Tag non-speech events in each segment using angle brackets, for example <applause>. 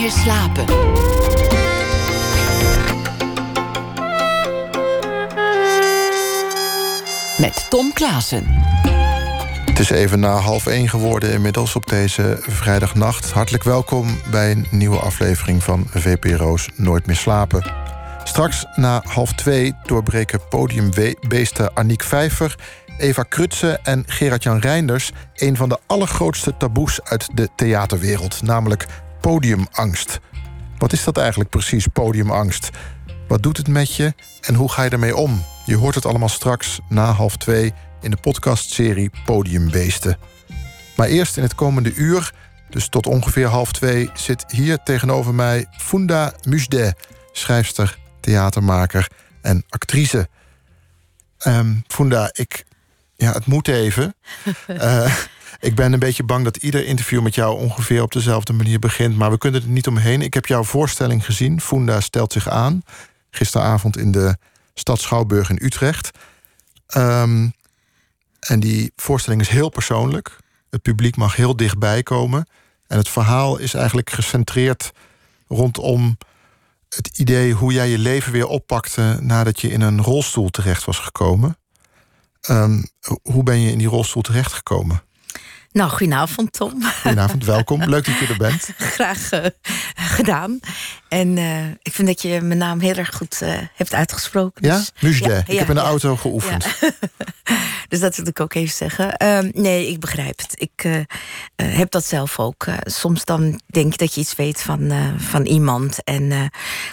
meer slapen. Met Tom Klaassen. Het is even na half één geworden inmiddels op deze vrijdagnacht. Hartelijk welkom bij een nieuwe aflevering van VPRO's Nooit meer slapen. Straks na half twee doorbreken podiumbeesten Aniek Vijver... Eva Krutse en Gerard-Jan Reinders... een van de allergrootste taboes uit de theaterwereld, namelijk podiumangst. Wat is dat eigenlijk precies, podiumangst? Wat doet het met je en hoe ga je ermee om? Je hoort het allemaal straks na half twee in de podcastserie Podiumbeesten. Maar eerst in het komende uur, dus tot ongeveer half twee, zit hier tegenover mij Funda Musde, schrijfster, theatermaker en actrice. Um, Funda, ik, ja, het moet even. uh, <laughs> ik ben een beetje bang dat ieder interview met jou ongeveer op dezelfde manier begint. Maar we kunnen er niet omheen. Ik heb jouw voorstelling gezien. Funda stelt zich aan. Gisteravond in de stad Schouwburg in Utrecht. Um, en die voorstelling is heel persoonlijk. Het publiek mag heel dichtbij komen. En het verhaal is eigenlijk gecentreerd rondom het idee hoe jij je leven weer oppakte nadat je in een rolstoel terecht was gekomen. Um, hoe ben je in die rolstoel terechtgekomen? Nou, goedenavond Tom. Goedenavond, welkom. Leuk dat je er bent. <laughs> Graag uh, gedaan. En uh, ik vind dat je mijn naam heel erg goed uh, hebt uitgesproken. Ja, dus, ja, ik heb in de auto geoefend. <laughs> <laughs> dus dat wil ik ook even zeggen. Uh, nee, ik begrijp het. Ik heb dat zelf ook. soms dan denk je dat je iets weet van, van iemand... en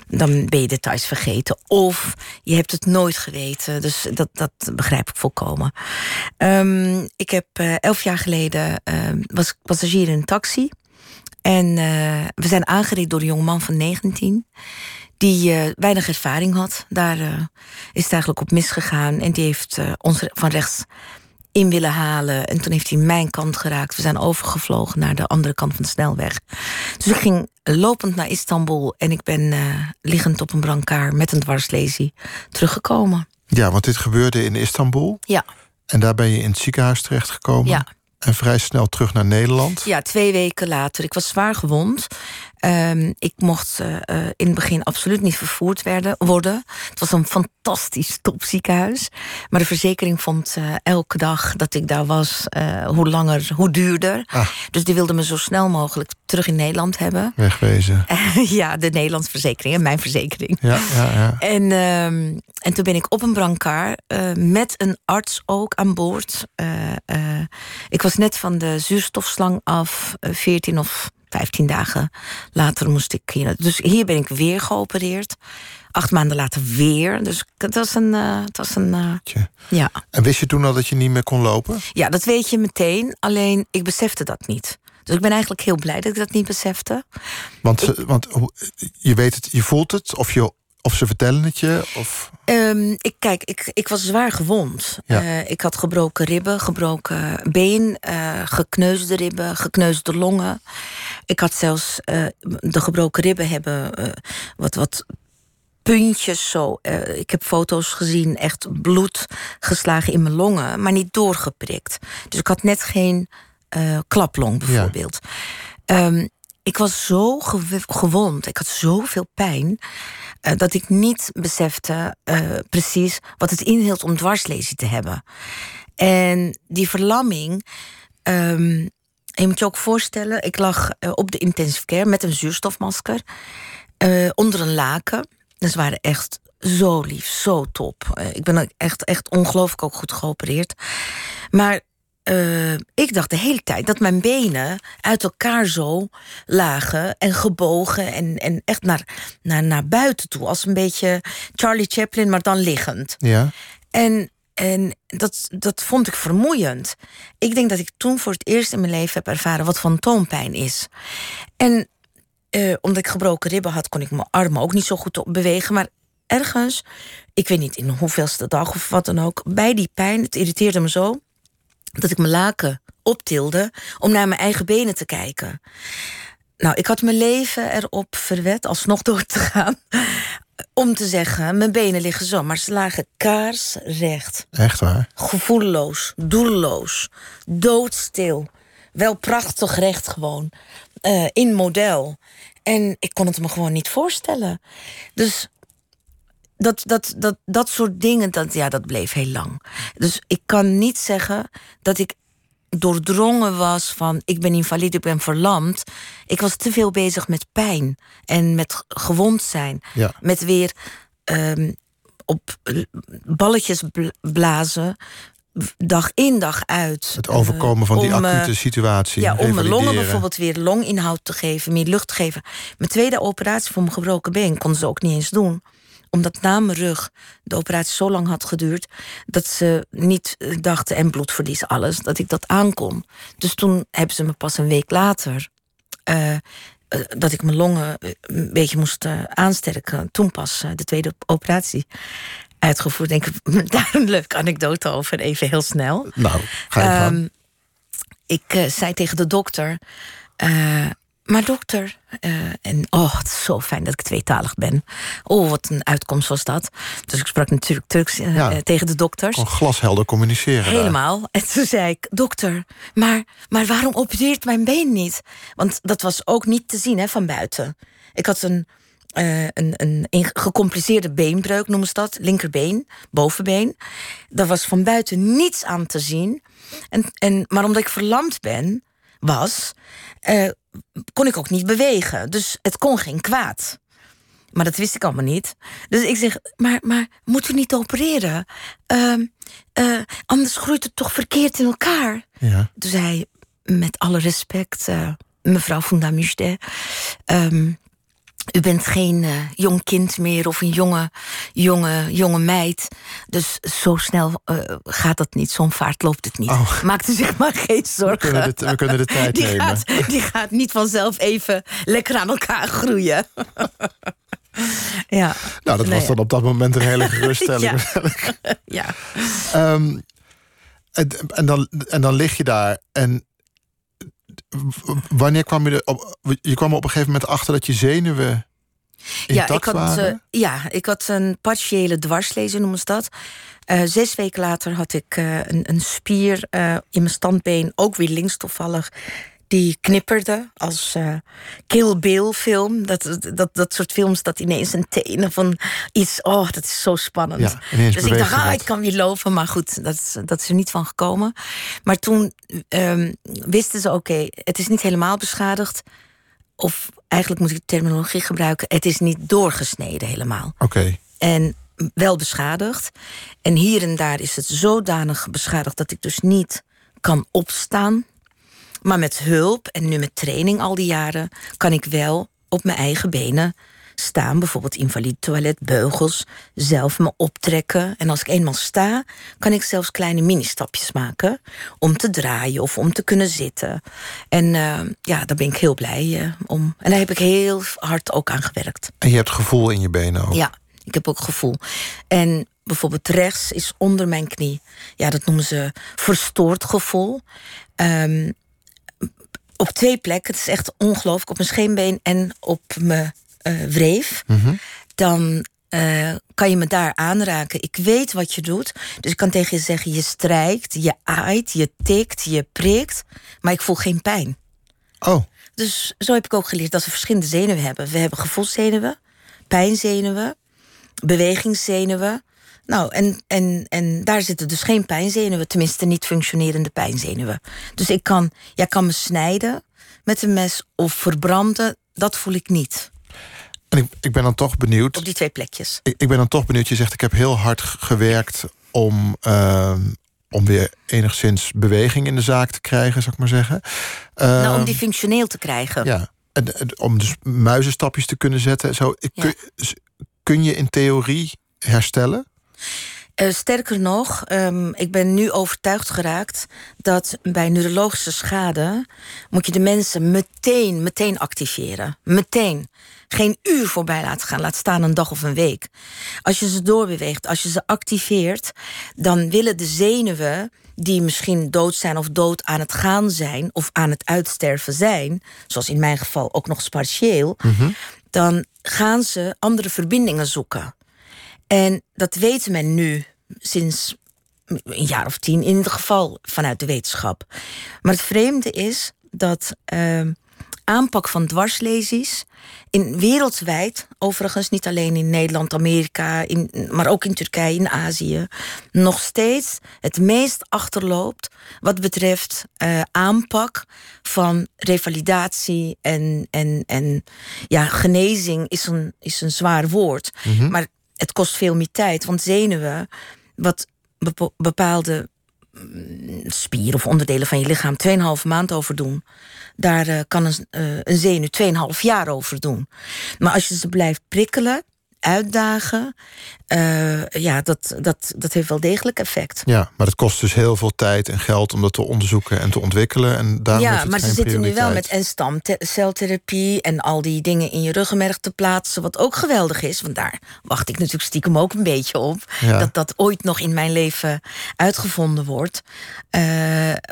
dan ben je details vergeten. Of je hebt het nooit geweten. Dus dat, dat begrijp ik volkomen. Um, ik heb elf jaar geleden... was passagier in een taxi... En we zijn aangereden door een jongeman van 19 die uh, weinig ervaring had. Daar uh, is het eigenlijk op misgegaan. En die heeft ons van rechts in willen halen. En toen heeft hij mijn kant geraakt. We zijn overgevlogen naar de andere kant van de snelweg. Dus ik ging lopend naar Istanbul. En ik ben liggend op een brancard met een dwarslesie teruggekomen. Ja, want dit gebeurde in Istanbul. Ja. En daar ben je in het ziekenhuis terechtgekomen. Ja. En vrij snel terug naar Nederland. Ja, twee weken later. Ik was zwaar gewond. Um, ik mocht uh, in het begin absoluut niet vervoerd werden, worden. Het was een fantastisch topziekenhuis. Maar de verzekering vond uh, elke dag dat ik daar was, uh, hoe langer, hoe duurder. Ah. Dus die wilde me zo snel mogelijk terug in Nederland hebben. Wegwezen. <laughs> ja, de Nederlandse verzekering en mijn verzekering. Ja, ja, ja. En, um, en toen ben ik op een brancard met een arts ook aan boord. ik was net van de zuurstofslang af, 14 of 15 dagen later moest ik hier. Dus hier ben ik weer geopereerd. Acht maanden later weer. Dus het was een. Uh, het was een uh, ja. En wist je toen al dat je niet meer kon lopen? Ja, dat weet je meteen. Alleen ik besefte dat niet. Dus ik ben eigenlijk heel blij dat ik dat niet besefte. Want, ik, want je weet het, je voelt het, of je of ze vertellen het je? Of? Um, ik, kijk, ik, ik was zwaar gewond. Ja. Uh, ik had gebroken ribben, gebroken been, uh, gekneusde ribben, gekneusde longen. Ik had zelfs uh, de gebroken ribben hebben wat, wat puntjes zo. ik heb foto's gezien, echt bloed geslagen in mijn longen, maar niet doorgeprikt. Dus ik had net geen klaplong bijvoorbeeld. Ja. Um, ik was zo gewond, ik had zoveel pijn uh, dat ik niet besefte uh, precies wat het inhield om dwarslesie te hebben. En die verlamming. Um, je moet je ook voorstellen, ik lag uh, op de intensive care met een zuurstofmasker onder een laken. Dus ze waren echt zo lief, zo top. ik ben echt, echt ongelooflijk ook goed geopereerd. Maar uh, ik dacht de hele tijd dat mijn benen uit elkaar zo lagen en gebogen en, en echt naar, naar, naar buiten toe. Als een beetje Charlie Chaplin, maar dan liggend. Ja. En, en dat, dat vond ik vermoeiend. Ik denk dat ik toen voor het eerst in mijn leven heb ervaren wat fantoompijn is. En uh, omdat ik gebroken ribben had, kon ik mijn armen ook niet zo goed bewegen. Maar ergens, ik weet niet in hoeveelste dag of wat dan ook, bij die pijn, het irriteerde me zo dat ik mijn laken optilde om naar mijn eigen benen te kijken. Nou, ik had mijn leven erop verwet alsnog door te gaan. <laughs> Om te zeggen, mijn benen liggen zo, maar ze lagen kaarsrecht. Echt waar? Gevoelloos, doelloos, doodstil. Wel prachtig recht gewoon. Uh, in model. En ik kon het me gewoon niet voorstellen. Dus dat, dat, dat, dat soort dingen, dat, ja, dat bleef heel lang. Dus ik kan niet zeggen dat ik doordrongen was van ik ben invalide, ik ben verlamd. Ik was te veel bezig met pijn en met gewond zijn. Ja. Met weer ehm, op balletjes blazen. Dag in, dag uit. Het overkomen van die om, eh, acute situatie. Ja, om mijn longen bijvoorbeeld weer longinhoud te geven, meer lucht te geven. Mijn tweede operatie voor mijn gebroken been konden ze ook niet eens doen omdat na mijn rug de operatie zo lang had geduurd... dat ze niet eh, dachten, en bloedverlies, alles, dat ik dat aankon. Dus toen hebben ze me pas een week later... eh, eh, dat ik mijn longen een beetje moest aansterken. Toen pas de tweede operatie uitgevoerd. Denk ik, daar een leuke anekdote over, even heel snel. Nou, ga je. Ehm, ik zei tegen de dokter. Maar dokter, eh, en oh, het is zo fijn dat ik tweetalig ben. Oh, wat een uitkomst was dat. Dus ik sprak natuurlijk Turks eh, Ja. tegen de dokters. Kon glashelder communiceren. daar. Helemaal. En toen zei ik, dokter, maar, maar waarom opereert mijn been niet? Want dat was ook niet te zien hè, van buiten. Ik had een, eh, een, een, een gecompliceerde beenbreuk, noemen ze dat. Linkerbeen, bovenbeen. Daar was van buiten niets aan te zien. En, en, maar omdat ik verlamd ben, was, eh, kon ik ook niet bewegen. Dus het kon geen kwaad. Maar dat wist ik allemaal niet. Dus ik zeg, maar, maar moeten we niet opereren? Ehm, eh, anders groeit het toch verkeerd in elkaar? Ja. Toen zei hij, met alle respect, eh, mevrouw Fundamuste... ehm u bent geen eh, jong kind meer of een jonge, jonge, jonge meid. Dus zo snel eh, gaat dat niet. Zo'n vaart loopt het niet. Oh. Maak u zich maar geen zorgen. We kunnen de, we kunnen de tijd <laughs> die, nemen. gaat, die gaat niet vanzelf even lekker aan elkaar groeien. <laughs> ja. Nou, dat Nee, was dan op dat moment een hele <laughs> geruststelling. Ja. Ehm, en, en, dan, en dan lig je daar en wanneer kwam je er op? Je kwam er op een gegeven moment achter dat je zenuwen Ja ik, had, eh, ja, ik had een partiële dwarslezing, noemen ze dat. Eh, zes weken later had ik eh, een, een spier in mijn standbeen, ook weer links toevallig. Die knipperde als eh Kill Bill film. Dat, dat, dat soort films dat ineens een tenen van iets... Oh, dat is zo spannend. Ja, dus ik dacht, ah, ik kan weer lopen. Maar goed, dat, is- dat is er niet van gekomen. Maar toen ehm, wisten ze, oké, het is niet helemaal beschadigd. Of eigenlijk moet ik de terminologie gebruiken... het is niet doorgesneden helemaal. Oké, En wel beschadigd. En hier en daar is het zodanig beschadigd dat ik dus niet kan opstaan. Maar met hulp en nu met training al die jaren kan ik wel op mijn eigen benen staan. Bijvoorbeeld invalide toilet, beugels, zelf me optrekken. En als ik eenmaal sta, kan ik zelfs kleine mini-stapjes maken om te draaien of om te kunnen zitten. En eh, ja, daar ben ik heel blij eh, om. En daar heb ik heel hard ook aan gewerkt. en je hebt gevoel in je benen ook. Ja, ik heb ook gevoel. En bijvoorbeeld rechts is onder mijn knie. Ja, dat noemen ze verstoord gevoel. Ehm, op twee plekken. Het is echt ongelooflijk. Op mijn scheenbeen en op mijn eh, wreef. Dan eh, kan je me daar aanraken. Ik weet wat je doet. Dus ik kan tegen je zeggen: je strijkt, je aait, je tikt, je prikt. Maar ik voel geen pijn. Oh, Dus zo heb ik ook geleerd dat we verschillende zenuwen hebben. We hebben gevoelszenuwen, pijnzenuwen, bewegingszenuwen. Nou, en, en, en daar zitten dus geen pijnzenuwen, tenminste niet functionerende pijnzenuwen. Dus ik kan, jij kan me snijden met een mes of verbranden, dat voel ik niet. en ik, ik ben dan toch benieuwd. Op die twee plekjes. Ik, ik ben dan toch benieuwd. Je zegt, ik heb heel hard gewerkt om, ehm, om weer enigszins beweging in de zaak te krijgen, zou ik maar zeggen. nou, om Ehm, die functioneel te krijgen. Ja, en, en om dus muizenstapjes te kunnen zetten. Zo, ik, Ja. kun, kun je in theorie herstellen? Eh, sterker nog, ehm, ik ben nu overtuigd geraakt dat bij neurologische schade moet je de mensen meteen, meteen activeren. Meteen. Geen uur voorbij laten gaan, laat staan een dag of een week. Als je ze doorbeweegt, als je ze activeert, dan willen de zenuwen die misschien dood zijn of dood aan het gaan zijn of aan het uitsterven zijn, zoals in mijn geval ook nog partieel, dan gaan ze andere verbindingen zoeken. En dat weet men nu sinds een jaar of tien, in ieder geval vanuit de wetenschap. Maar het vreemde is dat ehm, aanpak van dwarslesies in wereldwijd, overigens niet alleen in Nederland, Amerika, in, maar ook in Turkije, in Azië, nog steeds het meest achterloopt wat betreft uh, aanpak van revalidatie en, en, en ja, genezing is een, is een zwaar woord. Mhm. Maar het kost veel meer tijd, want zenuwen, wat bepaalde mm, spieren of onderdelen van je lichaam 2,5 maand over doen. Daar eh, kan een, eh, een zenuw 2,5 jaar over doen. Maar als je ze blijft prikkelen, uitdagen, eh, ja, dat, dat, dat heeft wel degelijk effect. Ja, maar het kost dus heel veel tijd en geld om dat te onderzoeken en te ontwikkelen. En daarom ja, maar ze zitten nu wel met en stamceltherapie en al die dingen in je ruggenmerg te plaatsen, wat ook geweldig is. Want daar wacht ik natuurlijk stiekem ook een beetje op. Ja. Dat dat ooit nog in mijn leven uitgevonden wordt. Eh,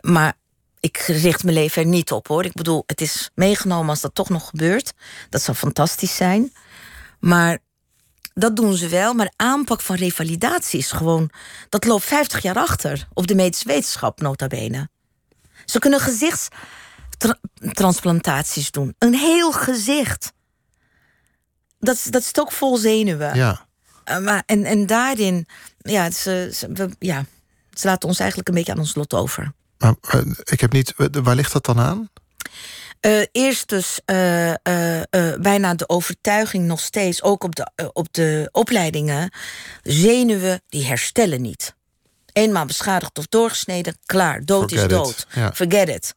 maar ik richt mijn leven er niet op hoor. Ik bedoel, het is meegenomen als dat toch nog gebeurt. Dat zou fantastisch zijn. Maar dat doen ze wel. Maar aanpak van revalidatie is gewoon... dat loopt 50 jaar achter op de medische wetenschap, nota bene. Ze kunnen gezichtstransplantaties doen. Een heel gezicht. Dat, is- dat zit ook vol zenuwen. Ja, Uh, maar, en, en daarin, ja ze, ze, we- ja, ze laten ons eigenlijk een beetje aan ons lot over. maar eh, ik heb niet. Waar ligt dat dan aan? Eh, eerst dus eh, eh, bijna de overtuiging nog steeds, ook op de, op de opleidingen, zenuwen die herstellen niet. Eenmaal beschadigd of doorgesneden, klaar, dood Forget is dood. ja. Forget it.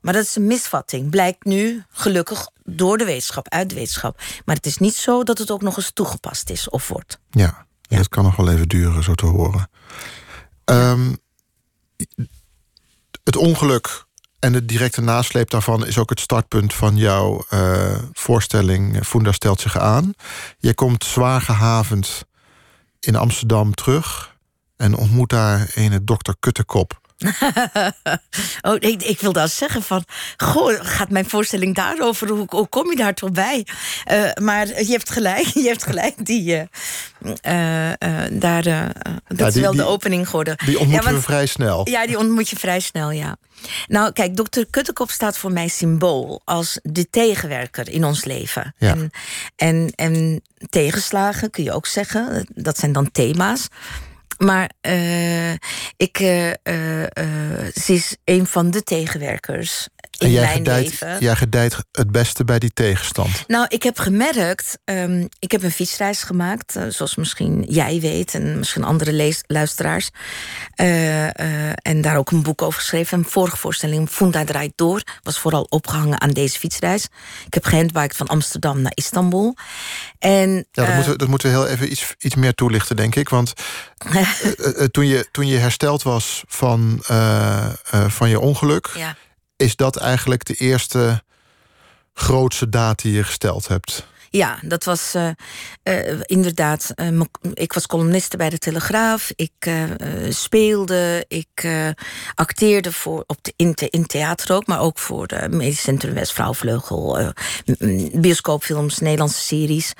Maar dat is een misvatting. Blijkt nu, gelukkig, door de wetenschap, uit de wetenschap. Maar het is niet zo dat het ook nog eens toegepast is of wordt. Ja, Ja. dat kan nog wel even duren, zo te horen. Ehm, het ongeluk en de directe nasleep daarvan is ook het startpunt van jouw eh, voorstelling. Funda stelt zich aan. Je komt zwaar gehavend in Amsterdam terug en ontmoet daar een dokter Kuttekop. <laughs> Oh, ik, ik wil dat zeggen van... Goh, gaat mijn voorstelling daarover? Hoe, hoe kom je daar toch bij? Eh, maar je hebt gelijk, <laughs> je hebt gelijk. Die, eh, eh, daar, dat Ja, is wel die- de opening geworden. Die ontmoeten ja, we want- vrij snel. ja, die ontmoet je vrij snel, ja. Nou, kijk, dokter Kuttekop staat voor mij symbool als de tegenwerker in ons leven. Ja. En, en, en tegenslagen kun je ook zeggen, dat zijn dan thema's. Maar eh, ik, eh, eh, ze is een van de tegenwerkers in En jij mijn gedijt, leven. jij gedijt het beste bij die tegenstand. Nou, ik heb gemerkt, ehm, ik heb een fietsreis gemaakt, eh, zoals misschien jij weet en misschien andere luisteraars. Eh, eh, en daar ook een boek over geschreven. Een vorige voorstelling, Funda draait door, was vooral opgehangen aan deze fietsreis. Ik heb gehandbiked van Amsterdam naar Istanbul. En, Ja, dat, moeten we, dat moeten we heel even iets, iets meer toelichten, denk ik. Want <laughs> toen, je, toen je hersteld was van, van je ongeluk, ja. Is dat eigenlijk de eerste grootste daad die je gesteld hebt. Ja, dat was eh, eh, inderdaad. eh, ik was columniste bij de Telegraaf. Ik speelde. Ik acteerde voor, op de, in, in theater ook, maar ook voor de Medisch Centrum West Vrouwvleugel. bioscoopfilms, Nederlandse series.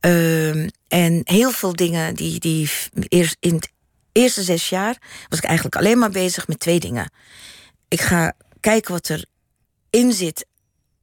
Ehm, en heel veel dingen die, die eerst in het eerste zes jaar was ik eigenlijk alleen maar bezig met twee dingen. Ik ga kijken wat er in zit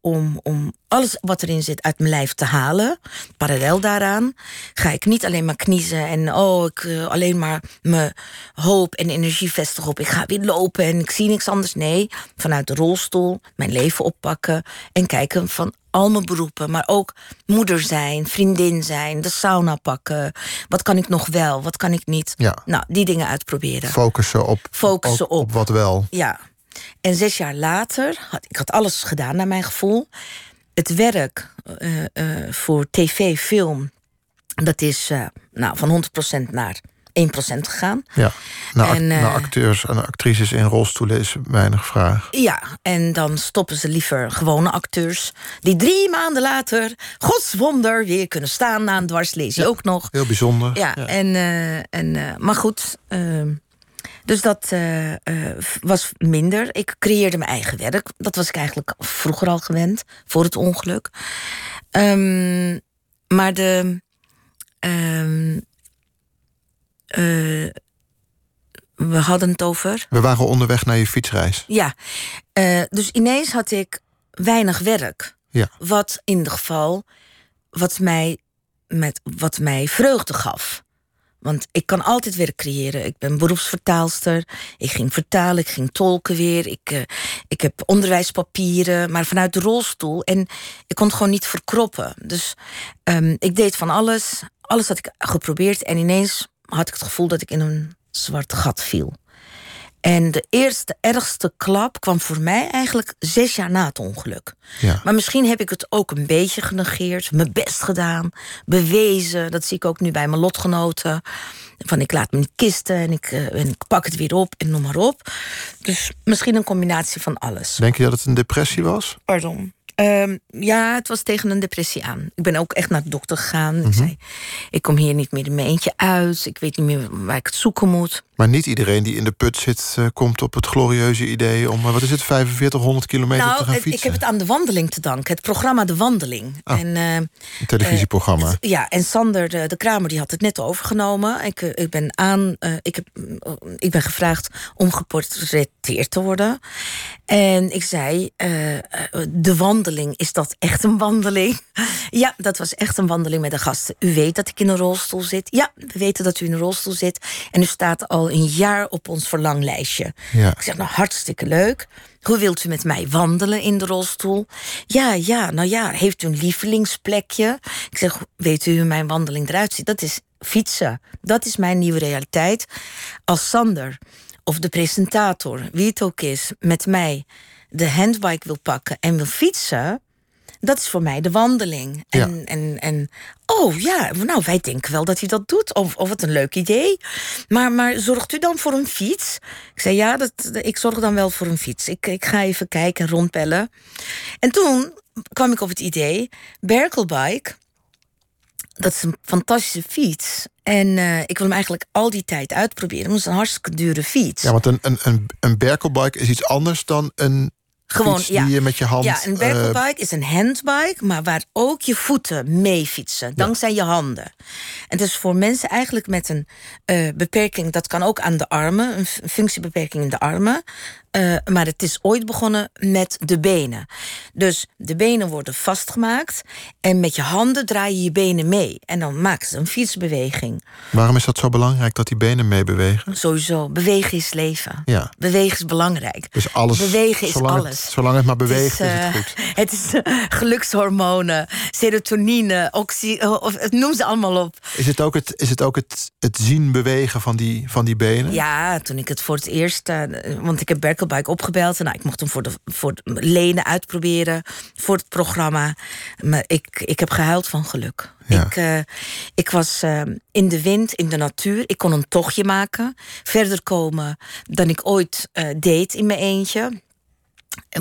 om, om alles wat erin zit uit mijn lijf te halen. Parallel daaraan ga ik niet alleen maar kniezen en oh, ik eh, alleen maar mijn hoop en energie vestigen op. Ik ga weer lopen en ik zie niks anders. Nee, vanuit de rolstoel mijn leven oppakken en kijken van al mijn beroepen, maar ook moeder zijn, vriendin zijn, de sauna pakken. Wat kan ik nog wel, wat kan ik niet? Ja. Nou, die dingen uitproberen. Focussen op, Focussen op, op. wat wel. Ja. En zes jaar later, had, ik had alles gedaan naar mijn gevoel. Het werk eh, eh, voor tv, film, dat is eh, nou, van 100% naar 1% gegaan. Ja. Naar, En, naar acteurs en actrices in rolstoelen is weinig vraag. Ja, en dan stoppen ze liever gewone acteurs... die drie maanden later, godswonder, weer kunnen staan na een dwarslesie ook nog. Heel bijzonder. Ja, en, eh, en, eh, maar goed. Dus dat eh, eh, was minder. Ik creëerde mijn eigen werk. Dat was ik eigenlijk vroeger al gewend, voor het ongeluk. Ehm, maar de. ehm, eh, we hadden het over. We waren onderweg naar je fietsreis. Ja, dus ineens had ik weinig werk. Ja. Wat in ieder geval, wat mij, met, wat mij vreugde gaf. Want ik kan altijd werk creëren. Ik ben beroepsvertaalster. Ik ging vertalen, ik ging tolken weer. Ik, uh, ik heb onderwijspapieren, maar vanuit de rolstoel. En ik kon het gewoon niet verkroppen. Dus um, ik deed van alles. Alles had ik geprobeerd. En ineens had ik het gevoel dat ik in een zwart gat viel. En de eerste ergste klap kwam voor mij eigenlijk zes jaar na het ongeluk. Ja. Maar misschien heb ik het ook een beetje genegeerd, mijn best gedaan, bewezen. Dat zie ik ook nu bij mijn lotgenoten. Van ik laat me niet kisten en ik, uh, en ik pak het weer op en noem maar op. Dus misschien een combinatie van alles. Denk je dat het een depressie was? Pardon. Um, ja, het was tegen een depressie aan. Ik ben ook echt naar de dokter gegaan. Mhm. Ik zei, ik kom hier niet meer in mijn eentje uit. Ik weet niet meer waar ik het zoeken moet. Maar niet iedereen die in de put zit... Uh, komt op het glorieuze idee om, uh, wat is het, 4500 kilometer nou, te gaan fietsen? ik heb het aan de wandeling te danken. Het programma De Wandeling. Oh, en, uh, een televisieprogramma. ja, en Sander de, de, Kramer die had het net overgenomen. Ik, ik, ben, aan, ik, heb, ik ben gevraagd om geportretteerd te worden. En ik zei, de wandeling, is dat echt een wandeling? <laughs> ja, dat was echt een wandeling met de gasten. U weet dat ik in een rolstoel zit. Ja, we weten dat u in een rolstoel zit. En u staat al een jaar op ons verlanglijstje. Ja. Ik zeg, nou, hartstikke leuk. Hoe wilt u met mij wandelen in de rolstoel? Ja, ja, nou ja, heeft u een lievelingsplekje? Ik zeg, weet u hoe mijn wandeling eruit ziet? Dat is fietsen. Dat is mijn nieuwe realiteit. Als Sander of de presentator, wie het ook is, met mij de handbike wil pakken en wil fietsen, dat is voor mij de wandeling. En, ja. en, en oh ja, nou, wij denken wel dat hij dat doet. Of, of het een leuk idee. Maar, maar zorgt u dan voor een fiets? Ik zei ja, dat, ik zorg dan wel voor een fiets. Ik, ik ga even kijken en rondbellen. En toen kwam ik op het idee, Berkelbike, dat is een fantastische fiets. En uh, ik wil hem eigenlijk al die tijd uitproberen. Het is een hartstikke dure fiets. Ja, want een, een, een, een Berkelbike is iets anders dan een gewoon fiets ja. je met je hand. Ja, een Berkelbike uh, is een handbike, maar waar ook je voeten mee fietsen, dankzij ja. je handen. En dus voor mensen eigenlijk met een uh, beperking, dat kan ook aan de armen, een functiebeperking in de armen. Uh, maar het is ooit begonnen met de benen. Dus de benen worden vastgemaakt en met je handen draai je je benen mee. En dan maakt het een fietsbeweging. Waarom is dat zo belangrijk dat die benen meebewegen? Sowieso, bewegen is leven. Ja. Bewegen is belangrijk. Dus alles, bewegen is zolang alles. Het, zolang het maar beweegt, het is, uh, het goed. <laughs> Het is uh, gelukshormonen, serotonine, oxy, of, noem ze allemaal op. Is het ook het, is het, ook het, het zien bewegen van die, van die benen? Ja, toen ik het voor het eerst... eh, want ik heb Berkelbike opgebeld. En nou, ik mocht hem voor de, voor lenen uitproberen. Voor het programma. Maar ik, ik heb gehuild van geluk. Ja. Ik, uh, ik was uh, in de wind, in de natuur. Ik kon een tochtje maken. Verder komen dan ik ooit uh, deed in mijn eentje.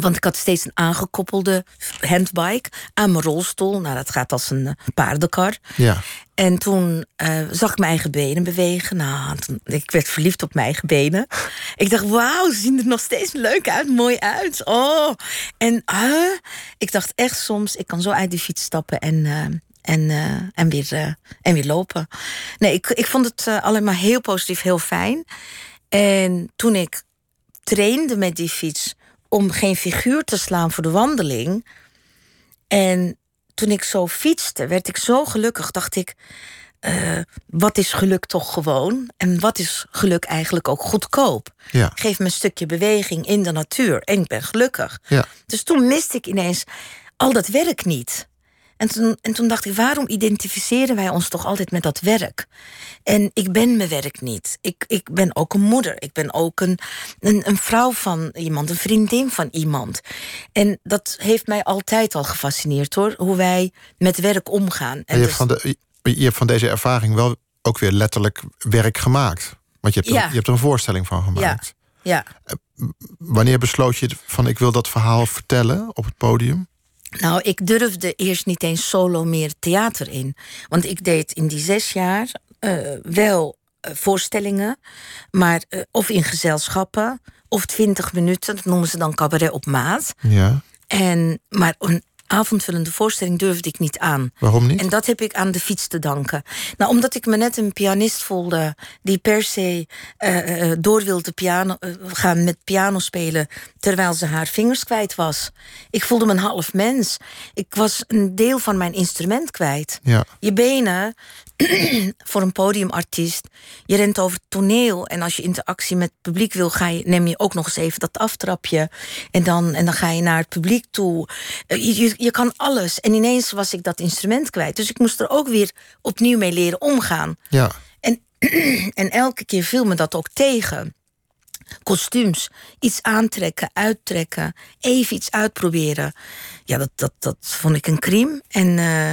Want ik had steeds een aangekoppelde handbike aan mijn rolstoel. Nou, dat gaat als een paardenkar. Ja. En toen uh, zag ik mijn eigen benen bewegen. Nou, toen, ik werd verliefd op mijn eigen benen. Ik dacht, wauw, ze zien er nog steeds leuk uit, mooi uit. Oh, en uh, ik dacht echt soms, ik kan zo uit die fiets stappen en, uh, en, en, weer, en weer lopen. Nee, ik, ik vond het alleen maar heel positief, heel fijn. En toen ik trainde met die fiets om geen figuur te slaan voor de wandeling. En toen ik zo fietste, werd ik zo gelukkig. Dacht ik, uh, wat is geluk toch gewoon? En wat is geluk eigenlijk ook goedkoop? Ja. Geef me een stukje beweging in de natuur en ik ben gelukkig. Ja. Dus toen miste ik ineens al dat werk niet. En toen, en toen dacht ik, waarom identificeren wij ons toch altijd met dat werk? En ik ben mijn werk niet. Ik, ik ben ook een moeder. Ik ben ook een, een, een vrouw van iemand, een vriendin van iemand. En dat heeft mij altijd al gefascineerd hoor, hoe wij met werk omgaan. En je, hebt dus, van de, je hebt van deze ervaring wel ook weer letterlijk werk gemaakt. Want je hebt, Ja. er, je hebt er een voorstelling van gemaakt. ja, Wanneer besloot je van ik wil dat verhaal vertellen op het podium? Nou, ik durfde eerst niet eens solo meer theater in. Want ik deed in die zes jaar eh, wel eh, voorstellingen, maar eh, of in gezelschappen, of twintig minuten, dat noemen ze dan cabaret op maat. Ja. En, maar een avondvullende voorstelling durfde ik niet aan. Waarom niet? En dat heb ik aan de fiets te danken. Nou, omdat ik me net een pianist voelde die per se uh, door wilde piano, uh, gaan met piano spelen terwijl ze haar vingers kwijt was. Ik voelde me een half mens. Ik was een deel van mijn instrument kwijt. Ja. Je benen <clears throat> voor een podiumartiest. Je rent over het toneel. En als je interactie met het publiek wil, ga je, neem je ook nog eens even dat aftrapje. En dan, en dan ga je naar het publiek toe. Je, je, je kan alles. En ineens was ik dat instrument kwijt. Dus ik moest er ook weer opnieuw mee leren omgaan. Ja. En, <clears throat> en elke keer viel me dat ook tegen. Kostuums, iets aantrekken, uittrekken, even iets uitproberen. Ja, dat, dat, dat vond ik een crime. En, uh,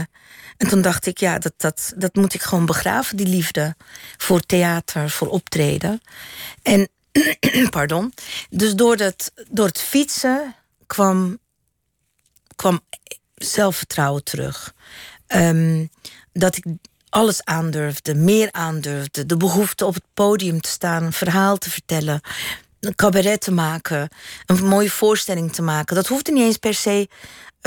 en toen dacht ik, ja, dat, dat, dat moet ik gewoon begraven, die liefde. Voor theater, voor optreden. En, <clears throat> pardon. Dus door, dat, door het fietsen kwam, kwam zelfvertrouwen terug. Um, dat ik alles aandurfde, meer aandurfde. De behoefte op het podium te staan, een verhaal te vertellen, een cabaret te maken, een mooie voorstelling te maken. Dat hoefde niet eens per se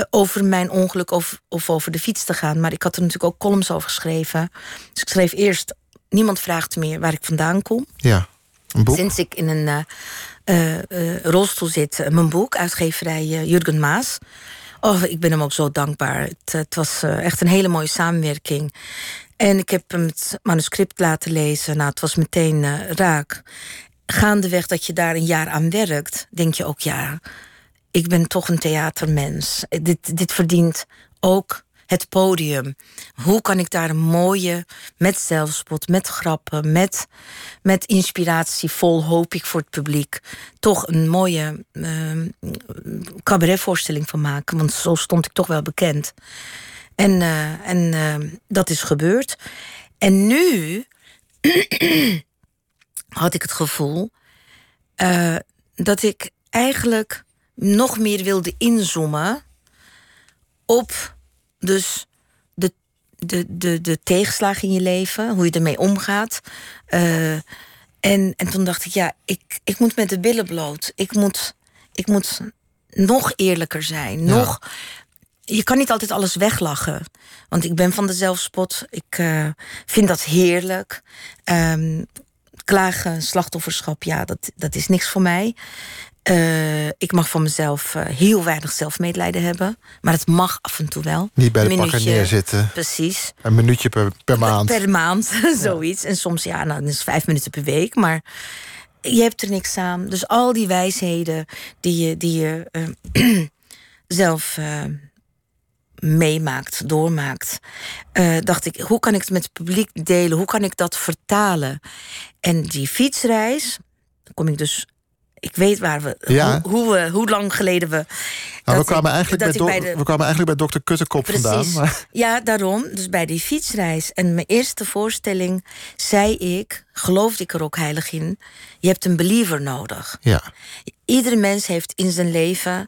over mijn ongeluk of, of over de fiets te gaan. Maar ik had er natuurlijk ook columns over geschreven. Dus ik schreef eerst: Niemand vraagt meer waar ik vandaan kom. Ja, een boek. Sinds ik in een uh, uh, uh, rolstoel zit, mijn boek, uitgeverij Jurgen Maas. Oh, ik ben hem ook zo dankbaar. Het, het was echt een hele mooie samenwerking. En ik heb hem het manuscript laten lezen. Nou, het was meteen raak. Gaandeweg dat je daar een jaar aan werkt, denk je ook ja, ik ben toch een theatermens. Dit, dit verdient ook het podium. Hoe kan ik daar een mooie, met zelfspot, met grappen, met, met inspiratie vol, hoop ik voor het publiek, toch een mooie uh, cabaretvoorstelling van maken? Want zo stond ik toch wel bekend. En, uh, en uh, dat is gebeurd. En nu had ik het gevoel uh, dat ik eigenlijk nog meer wilde inzoomen op dus de, de, de, de tegenslagen in je leven, hoe je ermee omgaat. en, en toen dacht ik, ja, ik, ik moet met de billen bloot. Ik moet, ik moet nog eerlijker zijn. Ja. Nog je kan niet altijd alles weglachen. Want ik ben van de zelfspot. Ik uh, vind dat heerlijk. Um, klagen, slachtofferschap, ja, dat, dat is niks voor mij. Uh, ik mag van mezelf uh, heel weinig zelfmedelijden hebben. Maar het mag af en toe wel. Niet bij de pakken neerzitten. Precies. Een minuutje per, per maand. Per, per maand, <laughs> zoiets. En soms, ja, nou, dan is het vijf minuten per week. Maar je hebt er niks aan. Dus al die wijsheden die je, die je uh, <clears throat> zelf meemaakt, doormaakt, uh, dacht ik, hoe kan ik het met het publiek delen? Hoe kan ik dat vertalen? En die fietsreis, dan kom ik dus. Ik weet waar we, ja. hoe, hoe, we, hoe lang geleden we. Nou, we, kwamen eigenlijk bij, do, bij de, we kwamen eigenlijk bij dokter Kuttekop Precies. vandaan. Maar... Ja, daarom. Dus bij die fietsreis en mijn eerste voorstelling zei ik, geloofde ik er ook heilig in, je hebt een believer nodig. Ja. Iedere mens heeft in zijn leven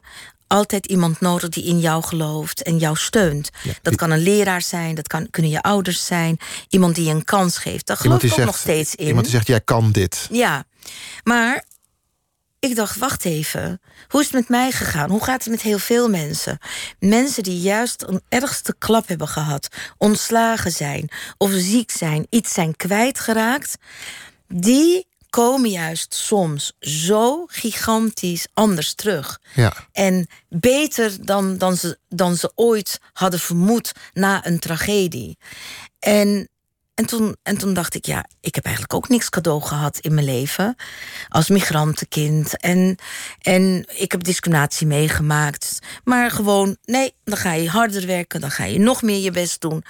altijd iemand nodig die in jou gelooft en jou steunt. Ja, dat die... kan een leraar zijn, dat kan, kunnen je ouders zijn. Iemand die je een kans geeft. Daar geloof ik ook zegt, nog steeds in. Iemand die zegt, jij kan dit. Ja, maar ik dacht, wacht even. Hoe is het met mij gegaan? Hoe gaat het met heel veel mensen? Mensen die juist een ergste klap hebben gehad. Ontslagen zijn of ziek zijn. Iets zijn kwijtgeraakt. Die komen juist soms zo gigantisch anders terug. Ja. En beter dan, dan, ze, dan ze ooit hadden vermoed na een tragedie. En, en, toen, en toen dacht ik, ja, ik heb eigenlijk ook niks cadeau gehad in mijn leven. Als migrantenkind. En, en ik heb discriminatie meegemaakt. Maar gewoon, nee, dan ga je harder werken. Dan ga je nog meer je best doen.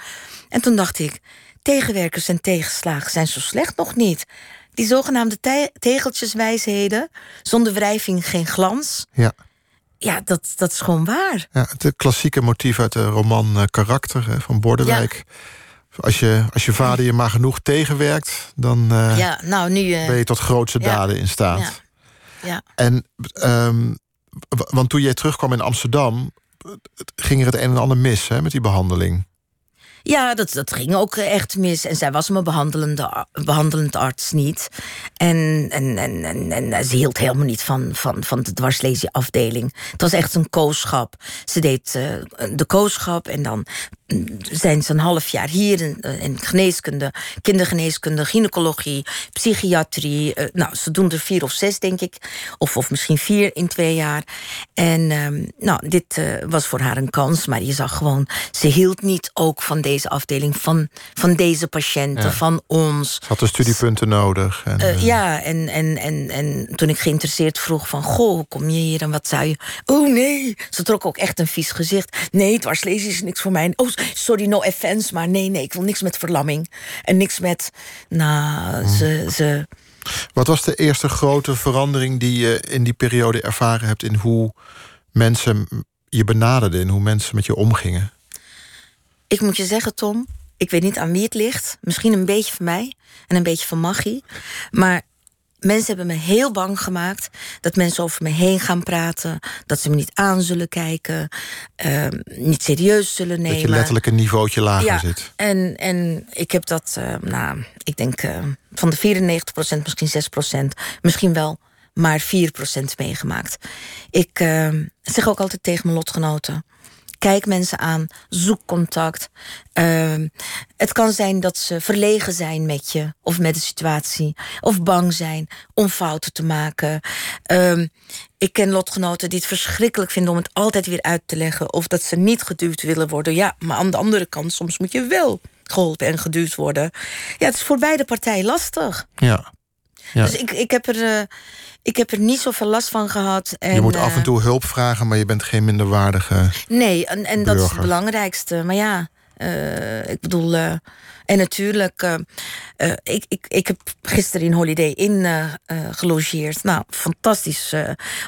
En toen dacht ik, tegenwerkers en tegenslagen zijn zo slecht nog niet die zogenaamde te tegeltjeswijsheden. Zonder wrijving geen glans. Ja. Ja, dat, dat is gewoon waar. Ja, het klassieke motief uit de roman uh, Karakter hè, van Bordewijk. Ja. Als, je, als je vader je maar genoeg tegenwerkt, dan uh, ja, nou, nu, uh, ben je tot grootste ja. daden in staat. Ja. Ja. En, um, want toen jij terugkwam in Amsterdam, ging er het een en ander mis hè, met die behandeling. Ja, dat, dat ging ook echt mis. En zij was mijn behandelende, behandelend arts niet. En, en, en, en, ze hield helemaal niet van, van, van de dwarslesieafdeling. Het was echt een kooschap. Ze deed uh, de kooschap en dan zijn ze een half jaar hier in, eh, in geneeskunde, kindergeneeskunde, gynaecologie, psychiatrie. Uh, nou, ze doen er vier of zes, denk ik. Of, of misschien vier in twee jaar. En uh, nou, dit uh, was voor haar een kans. Maar je zag gewoon, ze hield niet ook van deze afdeling, van, van deze patiënten, ja. van ons. Ze had de studiepunten nodig. En, ja, en, en, en, en toen ik geïnteresseerd vroeg van... goh, hoe kom je hier en wat zou je... Oh nee, ze trok ook echt een vies gezicht. Nee, dwarslezen is niks voor mij. Oh, sorry, no offense, maar nee, nee, ik wil niks met verlamming. En niks met, nou, hmm. ze, ze... Wat was de eerste grote verandering die je in die periode ervaren hebt... in hoe mensen je benaderden, in hoe mensen met je omgingen? Ik moet je zeggen, Tom, ik weet niet aan wie het ligt. Misschien een beetje van mij en een beetje van Maggie. Maar mensen hebben me heel bang gemaakt dat mensen over me heen gaan praten, dat ze me niet aan zullen kijken, uh, niet serieus zullen nemen. Dat je letterlijk een niveautje lager ja, zit. En, en ik heb dat, uh, nou, ik denk uh, van de 94% misschien 6% misschien wel maar 4% meegemaakt. Ik ehm, zeg ook altijd tegen mijn lotgenoten Kijk mensen aan, zoek contact. Uh, het kan zijn dat ze verlegen zijn met je of met de situatie, of bang zijn om fouten te maken. Uh, ik ken lotgenoten die het verschrikkelijk vinden om het altijd weer uit te leggen, of dat ze niet geduwd willen worden. Ja, maar aan de andere kant, soms moet je wel geholpen en geduwd worden. Ja, het is voor beide partijen lastig. Ja. ja. Dus ik, ik heb er. Uh, ik heb er niet zoveel last van gehad. En, je moet af en toe hulp vragen, maar je bent geen minderwaardige. Nee, en, en dat is het belangrijkste. Maar ja, uh, ik bedoel. Uh, en natuurlijk, uh, ik, ik, ik heb gisteren in Holiday Inn gelogeerd. Nou, fantastisch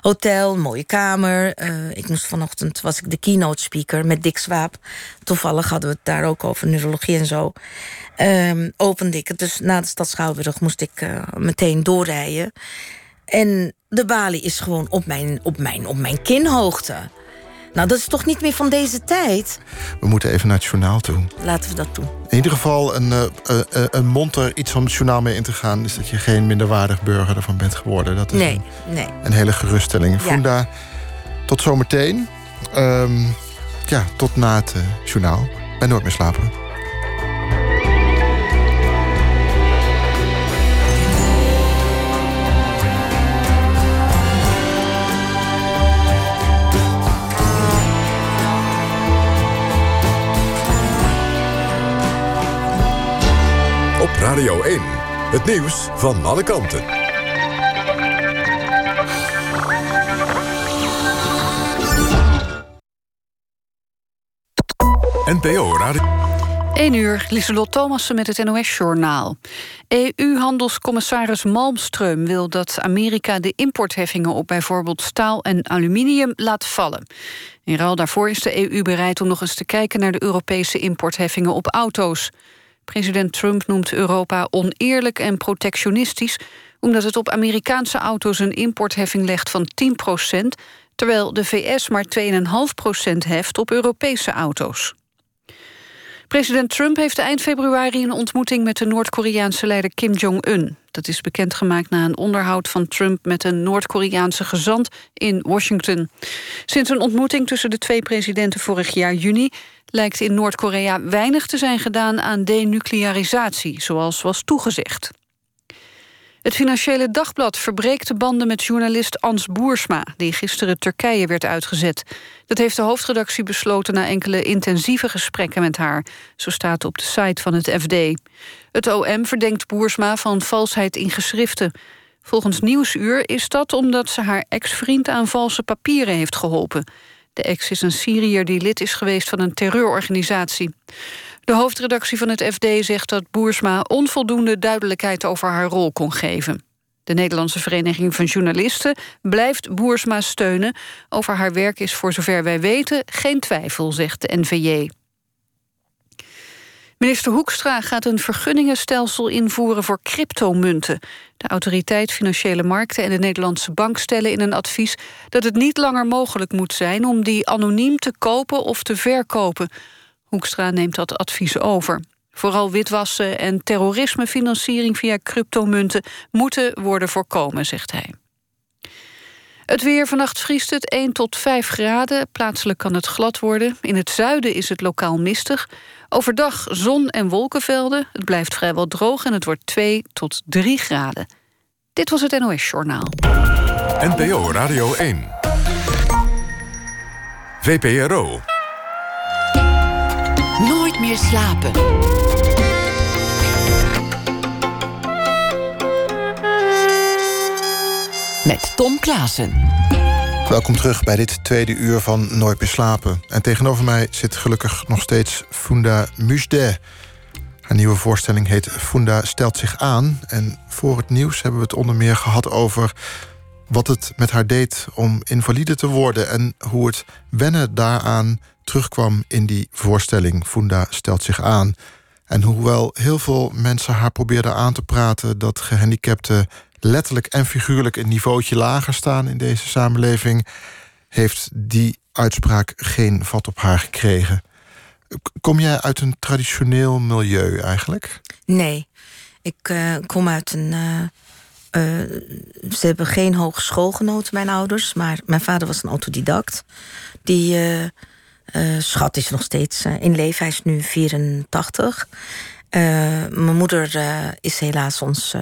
hotel, mooie kamer. ik moest vanochtend, was ik de keynote speaker met Dick Swaap. Toevallig hadden we het daar ook over neurologie en zo. Um, opende ik het, dus na de stad Schouwburg moest ik meteen doorrijden. En de balie is gewoon op mijn, op mijn, op mijn kinhoogte. Nou, dat is toch niet meer van deze tijd? We moeten even naar het journaal toe. Laten we dat doen. In ieder geval een, uh, uh, een mond er iets van het journaal mee in te gaan... is dat je geen minderwaardig burger ervan bent geworden. Dat is nee, een, nee. een hele geruststelling. Ja. Funda, tot zometeen. Um, ja, tot na het journaal. Bij Nooit meer slapen. Radio 1. Het nieuws van alle kanten. NPO Radio. 1 uur, Lieselot Thomassen met het NOS-journaal. EU-handelscommissaris Malmström wil dat Amerika de importheffingen... op bijvoorbeeld staal en aluminium laat vallen. In ruil daarvoor is de EU bereid om nog eens te kijken... naar de Europese importheffingen op auto's. President Trump noemt Europa oneerlijk en protectionistisch... omdat het op Amerikaanse auto's een importheffing legt van 10% terwijl de VS maar 2,5% heft op Europese auto's. President Trump heeft eind februari een ontmoeting met de Noord-Koreaanse leider Kim Jong-un. Dat is bekendgemaakt na een onderhoud van Trump met een Noord-Koreaanse gezant in Washington. Sinds een ontmoeting tussen de twee presidenten vorig jaar juni lijkt in Noord-Korea weinig te zijn gedaan aan denuclearisatie, zoals was toegezegd. Het Financiële Dagblad verbreekt de banden met journalist Ans Boersma... die gisteren Turkije werd uitgezet. Dat heeft de hoofdredactie besloten na enkele intensieve gesprekken met haar. Zo staat op de site van het FD. Het OM verdenkt Boersma van valsheid in geschriften. Volgens Nieuwsuur is dat omdat ze haar ex-vriend aan valse papieren heeft geholpen. De ex is een Syriër die lid is geweest van een terreurorganisatie. De hoofdredactie van het FD zegt dat Boersma onvoldoende duidelijkheid over haar rol kon geven. De Nederlandse Vereniging van Journalisten blijft Boersma steunen. Over haar werk is voor zover wij weten geen twijfel, zegt de NVJ. Minister Hoekstra gaat een vergunningenstelsel invoeren voor cryptomunten. De autoriteit Financiële Markten en de Nederlandse Bank stellen in een advies dat het niet langer mogelijk moet zijn om die anoniem te kopen of te verkopen. Hoekstra neemt dat advies over. Vooral witwassen en terrorismefinanciering via cryptomunten moeten worden voorkomen, zegt hij. Het weer vannacht vriest het 1 tot 5 graden. Plaatselijk kan het glad worden. In het zuiden is het lokaal mistig. Overdag zon en wolkenvelden. Het blijft vrijwel droog en het wordt 2 tot 3 graden. Dit was het NOS Journaal. NPO Radio 1. VPRO. Meer slapen. Met Tom Klaassen. Welkom terug bij dit tweede uur van Nooit meer slapen. En tegenover mij zit gelukkig nog steeds Funda Musde. Haar nieuwe voorstelling heet Funda stelt zich aan. En voor het nieuws hebben we het onder meer gehad over wat het met haar deed om invalide te worden en hoe het wennen daaraan terugkwam in die voorstelling. Funda stelt zich aan. En hoewel heel veel mensen haar probeerden aan te praten dat gehandicapten letterlijk en figuurlijk een niveautje lager staan in deze samenleving, heeft die uitspraak geen vat op haar gekregen. Kom jij uit een traditioneel milieu eigenlijk? Nee, ik uh, kom uit een. Uh, uh, ze hebben geen hogeschool genoten, mijn ouders. Maar mijn vader was een autodidact. Die schat is nog steeds in leven. Hij is nu 84. Uh, mijn moeder is helaas ons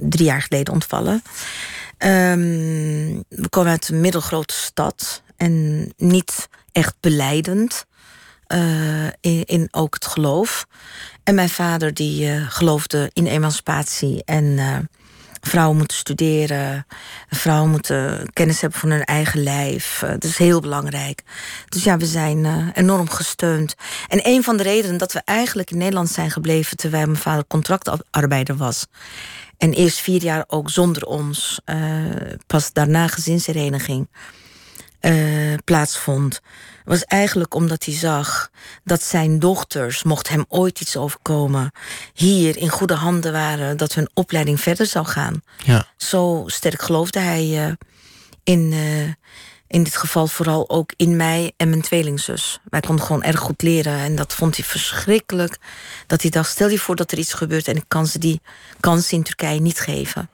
drie jaar geleden ontvallen. Um, we komen uit een middelgrote stad en niet echt beleidend in, in, ook het geloof. En mijn vader die geloofde in emancipatie en vrouwen moeten studeren. Vrouwen moeten kennis hebben van hun eigen lijf. Uh, dat is heel belangrijk. Dus ja, we zijn uh, enorm gesteund. En een van de redenen dat we eigenlijk in Nederland zijn gebleven... terwijl mijn vader contractarbeider was... en eerst vier jaar ook zonder ons... Uh, pas daarna gezinshereniging plaatsvond was eigenlijk omdat hij zag dat zijn dochters, mocht hem ooit iets overkomen, hier in goede handen waren, dat hun opleiding verder zou gaan. Ja. Zo sterk geloofde hij uh, in, uh, in dit geval vooral ook in mij en mijn tweelingzus. Wij konden gewoon erg goed leren en dat vond hij verschrikkelijk. Dat hij dacht, stel je voor dat er iets gebeurt en ik kan ze die kans in Turkije niet geven.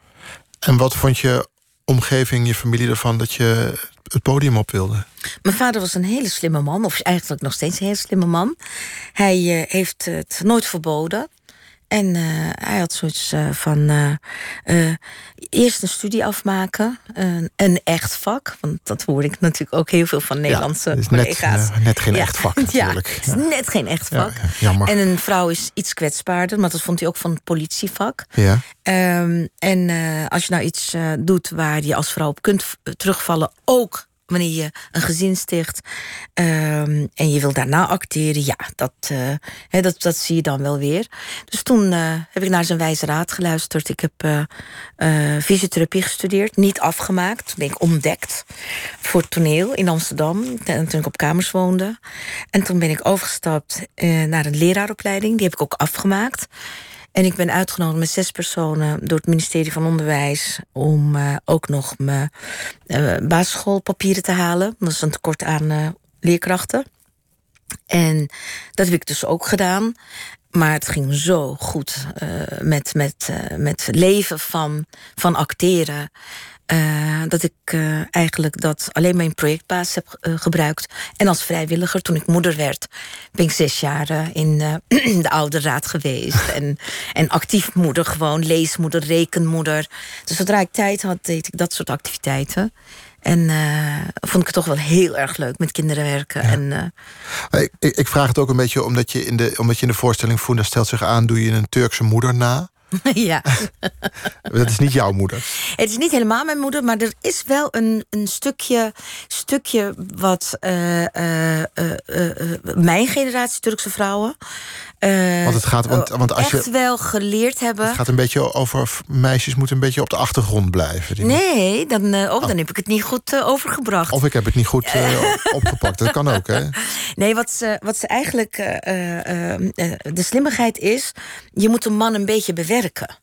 En wat vond je omgeving, je familie ervan dat je het podium op wilde? Mijn vader was een hele slimme man, of eigenlijk nog steeds een hele slimme man. Hij uh, heeft het nooit verboden. En uh, hij had zoiets uh, van uh, eerst een studie afmaken, een echt vak. Want dat hoor ik natuurlijk ook heel veel van Nederlandse ja, collega's. Net, net geen ja. echt vak <laughs> natuurlijk. Ja, het is net geen echt vak. jammer. En een vrouw is iets kwetsbaarder, maar dat vond hij ook van het politievak. Ja. Um, en als je nou iets doet waar je als vrouw op kunt terugvallen, ook wanneer je een gezin sticht um, en je wil daarna acteren, ja, dat, he, dat, dat zie je dan wel weer. Dus toen uh, heb ik naar zijn wijze raad geluisterd. Ik heb uh, fysiotherapie gestudeerd, niet afgemaakt. Toen ben ik ontdekt voor toneel in Amsterdam, toen ik op kamers woonde. En toen ben ik overgestapt naar een leraaropleiding, die heb ik ook afgemaakt. En ik ben uitgenodigd met zes personen door het ministerie van Onderwijs om uh, ook nog mijn uh, basisschoolpapieren te halen. Dat is een tekort aan uh, leerkrachten. En dat heb ik dus ook gedaan. Maar het ging zo goed met, met, met leven van, van acteren. Uh, dat ik uh, eigenlijk dat alleen maar in projectbasis heb uh, gebruikt. En als vrijwilliger, toen ik moeder werd, ben ik zes jaar in <clears throat> de ouderraad geweest. en, en actief moeder, gewoon leesmoeder, rekenmoeder. Dus zodra ik tijd had, deed ik dat soort activiteiten. En vond ik het toch wel heel erg leuk met kinderen werken. Ja. En, ik, ik, vraag het ook een beetje omdat je in de, omdat je in de voorstelling Funda stelt zich aan, doe je een Turkse moeder na. <laughs> ja. dat is niet jouw moeder. Het is niet helemaal mijn moeder, maar er is wel een, een stukje, stukje wat uh, uh, uh, mijn generatie Turkse vrouwen. Want het gaat, want, want als echt je, wel geleerd hebben. Het gaat een beetje over meisjes moeten een beetje op de achtergrond blijven. Die nee, dan, oh, oh. dan heb ik het niet goed overgebracht. Of ik heb het niet goed <laughs> opgepakt. Dat kan ook, hè? Nee, wat ze, wat ze eigenlijk. de slimmigheid is. Je moet een man een beetje bewerken.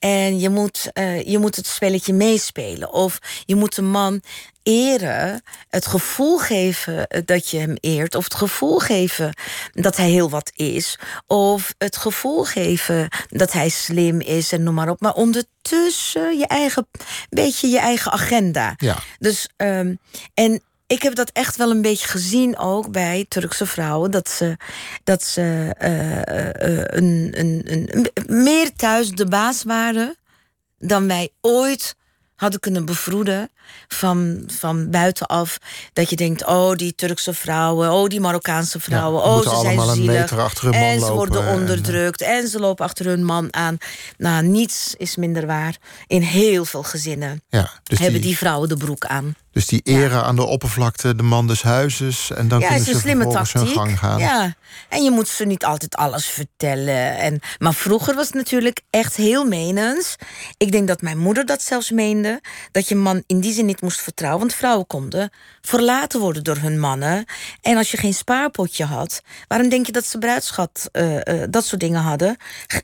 En je moet, uh, je moet het spelletje meespelen. Of je moet een man eren, het gevoel geven eh, dat je hem eert, of het gevoel geven dat hij heel wat is, of het gevoel geven dat hij slim is en noem maar op. Maar ondertussen je eigen, beetje je eigen agenda. Ja. Dus, um, en ik heb dat echt wel een beetje gezien ook bij Turkse vrouwen. Dat ze, dat ze uh, uh, een, een, een, meer thuis de baas waren dan wij ooit hadden kunnen bevroeden van, van buitenaf. Dat je denkt, oh, die Turkse vrouwen, oh, die Marokkaanse vrouwen, ja, oh, ze zijn zielig. Achter en ze worden onderdrukt en, en, ze lopen achter hun man aan. Nou, niets is minder waar. In heel veel gezinnen ja, dus hebben die, die vrouwen de broek aan. Dus die eren ja. aan de oppervlakte, de man des huizes. En dan ja, kunnen is een ze slimme tactiek. hun gang gaan. Ja, en je moet ze niet altijd alles vertellen. En, maar vroeger was het natuurlijk echt heel menens. Ik denk dat mijn moeder dat zelfs meende. Dat je man in die zin niet moest vertrouwen. Want vrouwen konden verlaten worden door hun mannen. En als je geen spaarpotje had... waarom denk je dat ze bruidschat, uh, uh, dat soort dingen hadden?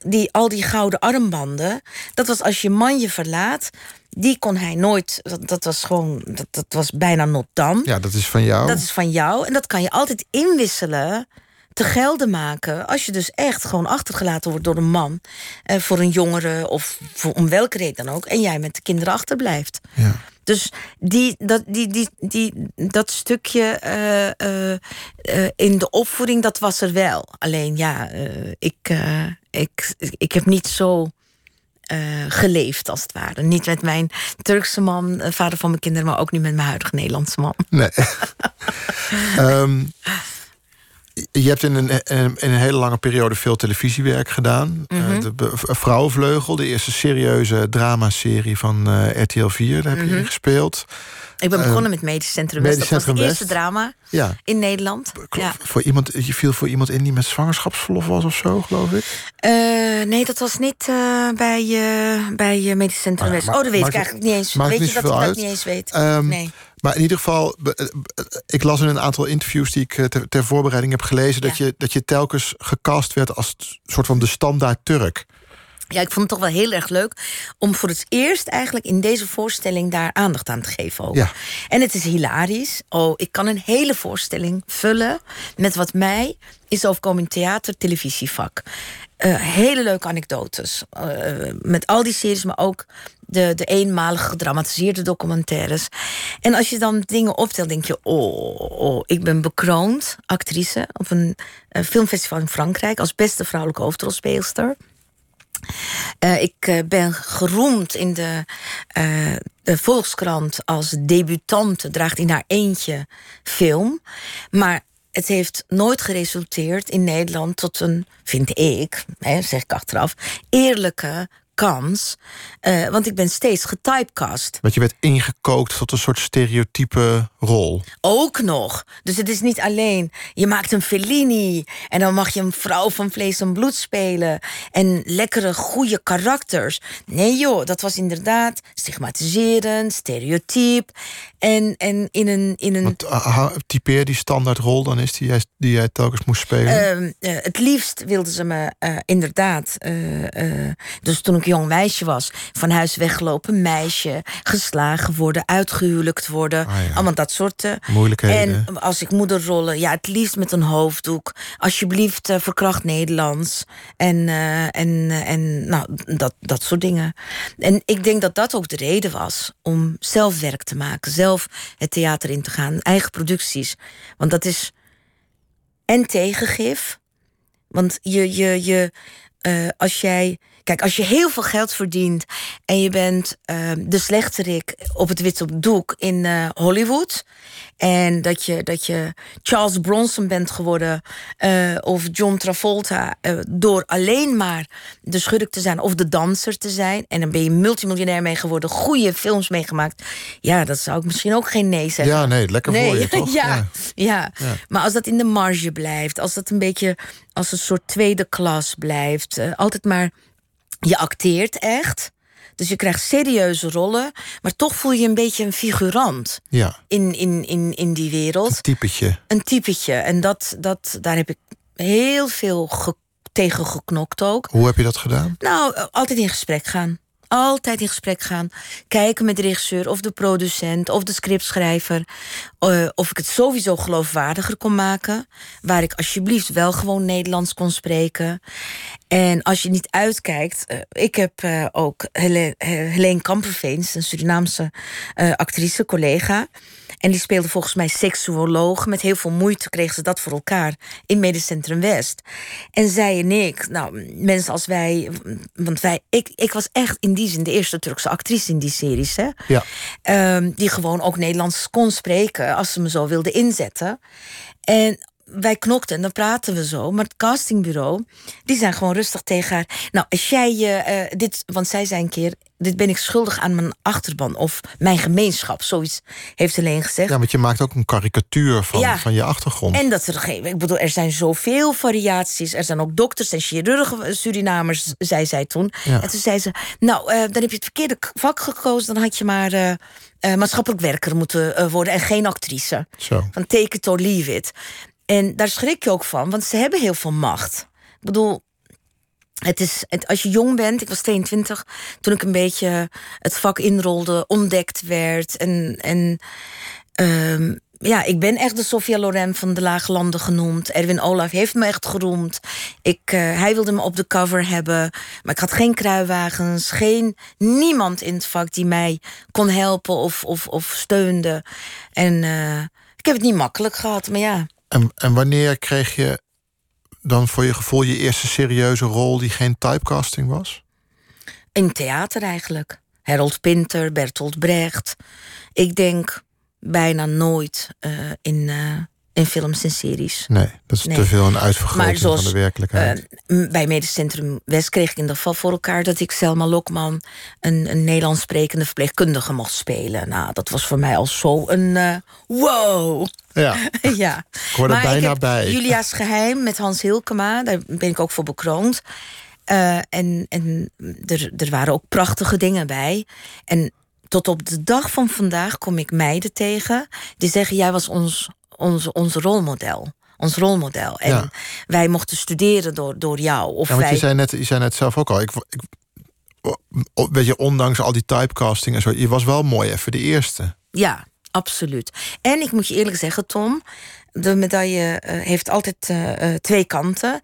Die, al die gouden armbanden. Dat was als je man je verlaat die kon hij nooit. Dat, dat was gewoon. Dat, dat was bijna not dan. Ja, dat is van jou. Dat is van jou. En dat kan je altijd inwisselen. Te gelden maken. Als je dus echt gewoon achtergelaten wordt door een man. Eh, voor een jongere of voor, om welke reden dan ook. En jij met de kinderen achterblijft. Ja. Dus die, dat, die, die, die, dat stukje uh, uh, in de opvoeding, dat was er wel. Alleen ja, ik, ik, ik heb niet zo uh, geleefd, als het ware. Niet met mijn Turkse man, vader van mijn kinderen, maar ook niet met mijn huidige Nederlandse man. Nee. um, <laughs> je hebt in een, in een hele lange periode veel televisiewerk gedaan. Mm -hmm. de Vrouwenvleugel, de eerste serieuze dramaserie van uh, RTL 4, daar heb mm -hmm. je in gespeeld. Ik ben begonnen met Medisch Centrum West. Medisch dat was het eerste drama ja. in Nederland. Ja. Voor iemand, je viel voor iemand in die met zwangerschapsverlof was of zo, geloof ik? Uh, nee, dat was niet bij, bij Medisch Centrum West. oh, dat weet ik eigenlijk niet eens. Weet je dat ik dat niet eens weet? Um, nee. Maar in ieder geval, ik las in een aantal interviews die ik ter, ter voorbereiding heb gelezen... Ja. Dat, je, dat je telkens gecast werd als soort van de standaard Turk. Ja, ik vond het toch wel heel erg leuk om voor het eerst eigenlijk in deze voorstelling daar aandacht aan te geven. Ook. Ja. En het is hilarisch. Oh, ik kan een hele voorstelling vullen met wat mij is overkomen in theater, televisievak. Uh, hele leuke anekdotes. Uh, met al die series, maar ook de, de gedramatiseerde documentaires. En als je dan dingen optelt, denk je: oh, oh ik ben bekroond actrice op een uh, filmfestival in Frankrijk als beste vrouwelijke hoofdrolspeelster. Ik ben geroemd in de, de, Volkskrant als debutante, draagt in haar eentje film. Maar het heeft nooit geresulteerd in Nederland tot een, vind ik, hè, zeg ik achteraf, eerlijke kans. Uh, want ik ben steeds getypecast. Want je werd ingekookt tot een soort stereotype rol. Ook nog. Dus het is niet alleen, je maakt een Fellini... en dan mag je een vrouw van vlees en bloed spelen... en lekkere, goede karakters. Nee joh, dat was inderdaad stigmatiserend, stereotyp... en, en in een... In een Want, uh, typeer die standaardrol dan is die jij, die jij telkens moest spelen? Uh, het liefst wilden ze me eh, inderdaad... dus toen ik jong meisje was. Van huis weggelopen meisje. Geslagen worden, uitgehuwelijkt worden. Ah, ja. Allemaal dat soort uh, moeilijkheden. En als ik moederrollen, ja, het liefst met een hoofddoek. Alsjeblieft, uh, verkracht Nederlands. En, uh, en, en nou, dat, dat soort dingen. En ik denk dat dat ook de reden was om zelf werk te maken. Zelf het theater in te gaan. Eigen producties. Want dat is. En tegengif. Want je, je, je, als jij Kijk, als je heel veel geld verdient en je bent uh, de slechterik op het witte doek in uh, Hollywood. En dat je, dat je Charles Bronson bent geworden uh, of John Travolta door alleen maar de schurk te zijn of de danser te zijn. En dan ben je multimiljonair mee geworden, goede films meegemaakt. Ja, dat zou ik misschien ook geen nee zeggen. Ja, nee, lekker nee. voor je toch? <laughs> ja, ja. ja, ja. Maar als dat in de marge blijft, als dat een beetje als een soort tweede klas blijft, altijd maar je acteert echt. Dus je krijgt serieuze rollen, maar toch voel je een beetje een figurant ja. in, in, in, in die wereld. Een typetje. Een typetje. En dat, dat, daar heb ik heel veel ge tegen geknokt ook. Hoe heb je dat gedaan? Nou, altijd in gesprek gaan. Altijd in gesprek gaan. Kijken met de regisseur of de producent of de scriptschrijver. eh, of ik het sowieso geloofwaardiger kon maken. Waar ik alsjeblieft wel gewoon Nederlands kon spreken. En als je niet uitkijkt. eh, ik heb eh, ook Hele- eh, Helene Kamperveens, een Surinaamse actrice, collega. En die speelde volgens mij seksuoloog. Met heel veel moeite kreeg ze dat voor elkaar in Medisch Centrum West. En zij en ik, nou, mensen als wij. Want wij, ik, ik was echt in die zin de eerste Turkse actrice in die series. Hè? Ja. Ehm, die gewoon ook Nederlands kon spreken als ze me zo wilde inzetten. En wij knokten en dan praten we zo. Maar het castingbureau, die zijn gewoon rustig tegen haar. Nou, als jij je eh, dit, want zij zei een keer: Dit ben ik schuldig aan mijn achterban of mijn gemeenschap. Zoiets heeft Helene gezegd. Ja, want je maakt ook een karikatuur van, Ja. van je achtergrond. En dat er geen. Ik bedoel, er zijn zoveel variaties. Er zijn ook dokters en chirurgen, Surinamers, zei zij toen. Ja. En toen zei ze: Nou, eh, dan heb je het verkeerde vak gekozen. Dan had je maar eh, eh, maatschappelijk werker moeten eh, worden en geen actrice. Zo. Van take it or leave it. En daar schrik je ook van, want ze hebben heel veel macht. Ik bedoel, het is, als je jong bent, ik was 22, toen ik een beetje het vak inrolde, ontdekt werd. En, en ehm, ja, ik ben echt de Sofia Loren van de Lage Landen genoemd. Erwin Olaf heeft me echt geroemd. Ik, eh, hij wilde me op de cover hebben. Maar ik had geen kruiwagens, geen, niemand in het vak die mij kon helpen of, of, of steunde. En eh, ik heb het niet makkelijk gehad, maar ja. En, en wanneer kreeg je dan voor je gevoel je eerste serieuze rol die geen typecasting was? In theater eigenlijk. Harold Pinter, Bertolt Brecht. Ik denk bijna nooit eh, in, eh, in films en series. Nee, dat is Nee. te veel een uitvergroting zoals, van de werkelijkheid. Eh, bij Medisch Centrum West kreeg ik in ieder geval voor elkaar dat ik Selma Lokman, een, een Nederlands sprekende verpleegkundige, mocht spelen. Nou, dat was voor mij al zo een wow. Ja, <laughs> ja. ik hoor er Maar bijna heb bij. Julia's Geheim met Hans Hilkema, daar ben ik ook voor bekroond. Eh, en en er, er waren ook prachtige dingen bij. En tot op de dag van vandaag kom ik meiden tegen die zeggen: Jij was ons, ons, ons rolmodel. Ons rolmodel. En Ja. wij mochten studeren door, door jou. Of Ja, want wij, je zei, net, je zei net zelf ook al. Ik, ik, weet je, ondanks al die typecasting en zo, je was wel mooi even de eerste. Ja, absoluut. En ik moet je eerlijk zeggen, Tom, de medaille eh, heeft altijd eh, eh, twee kanten.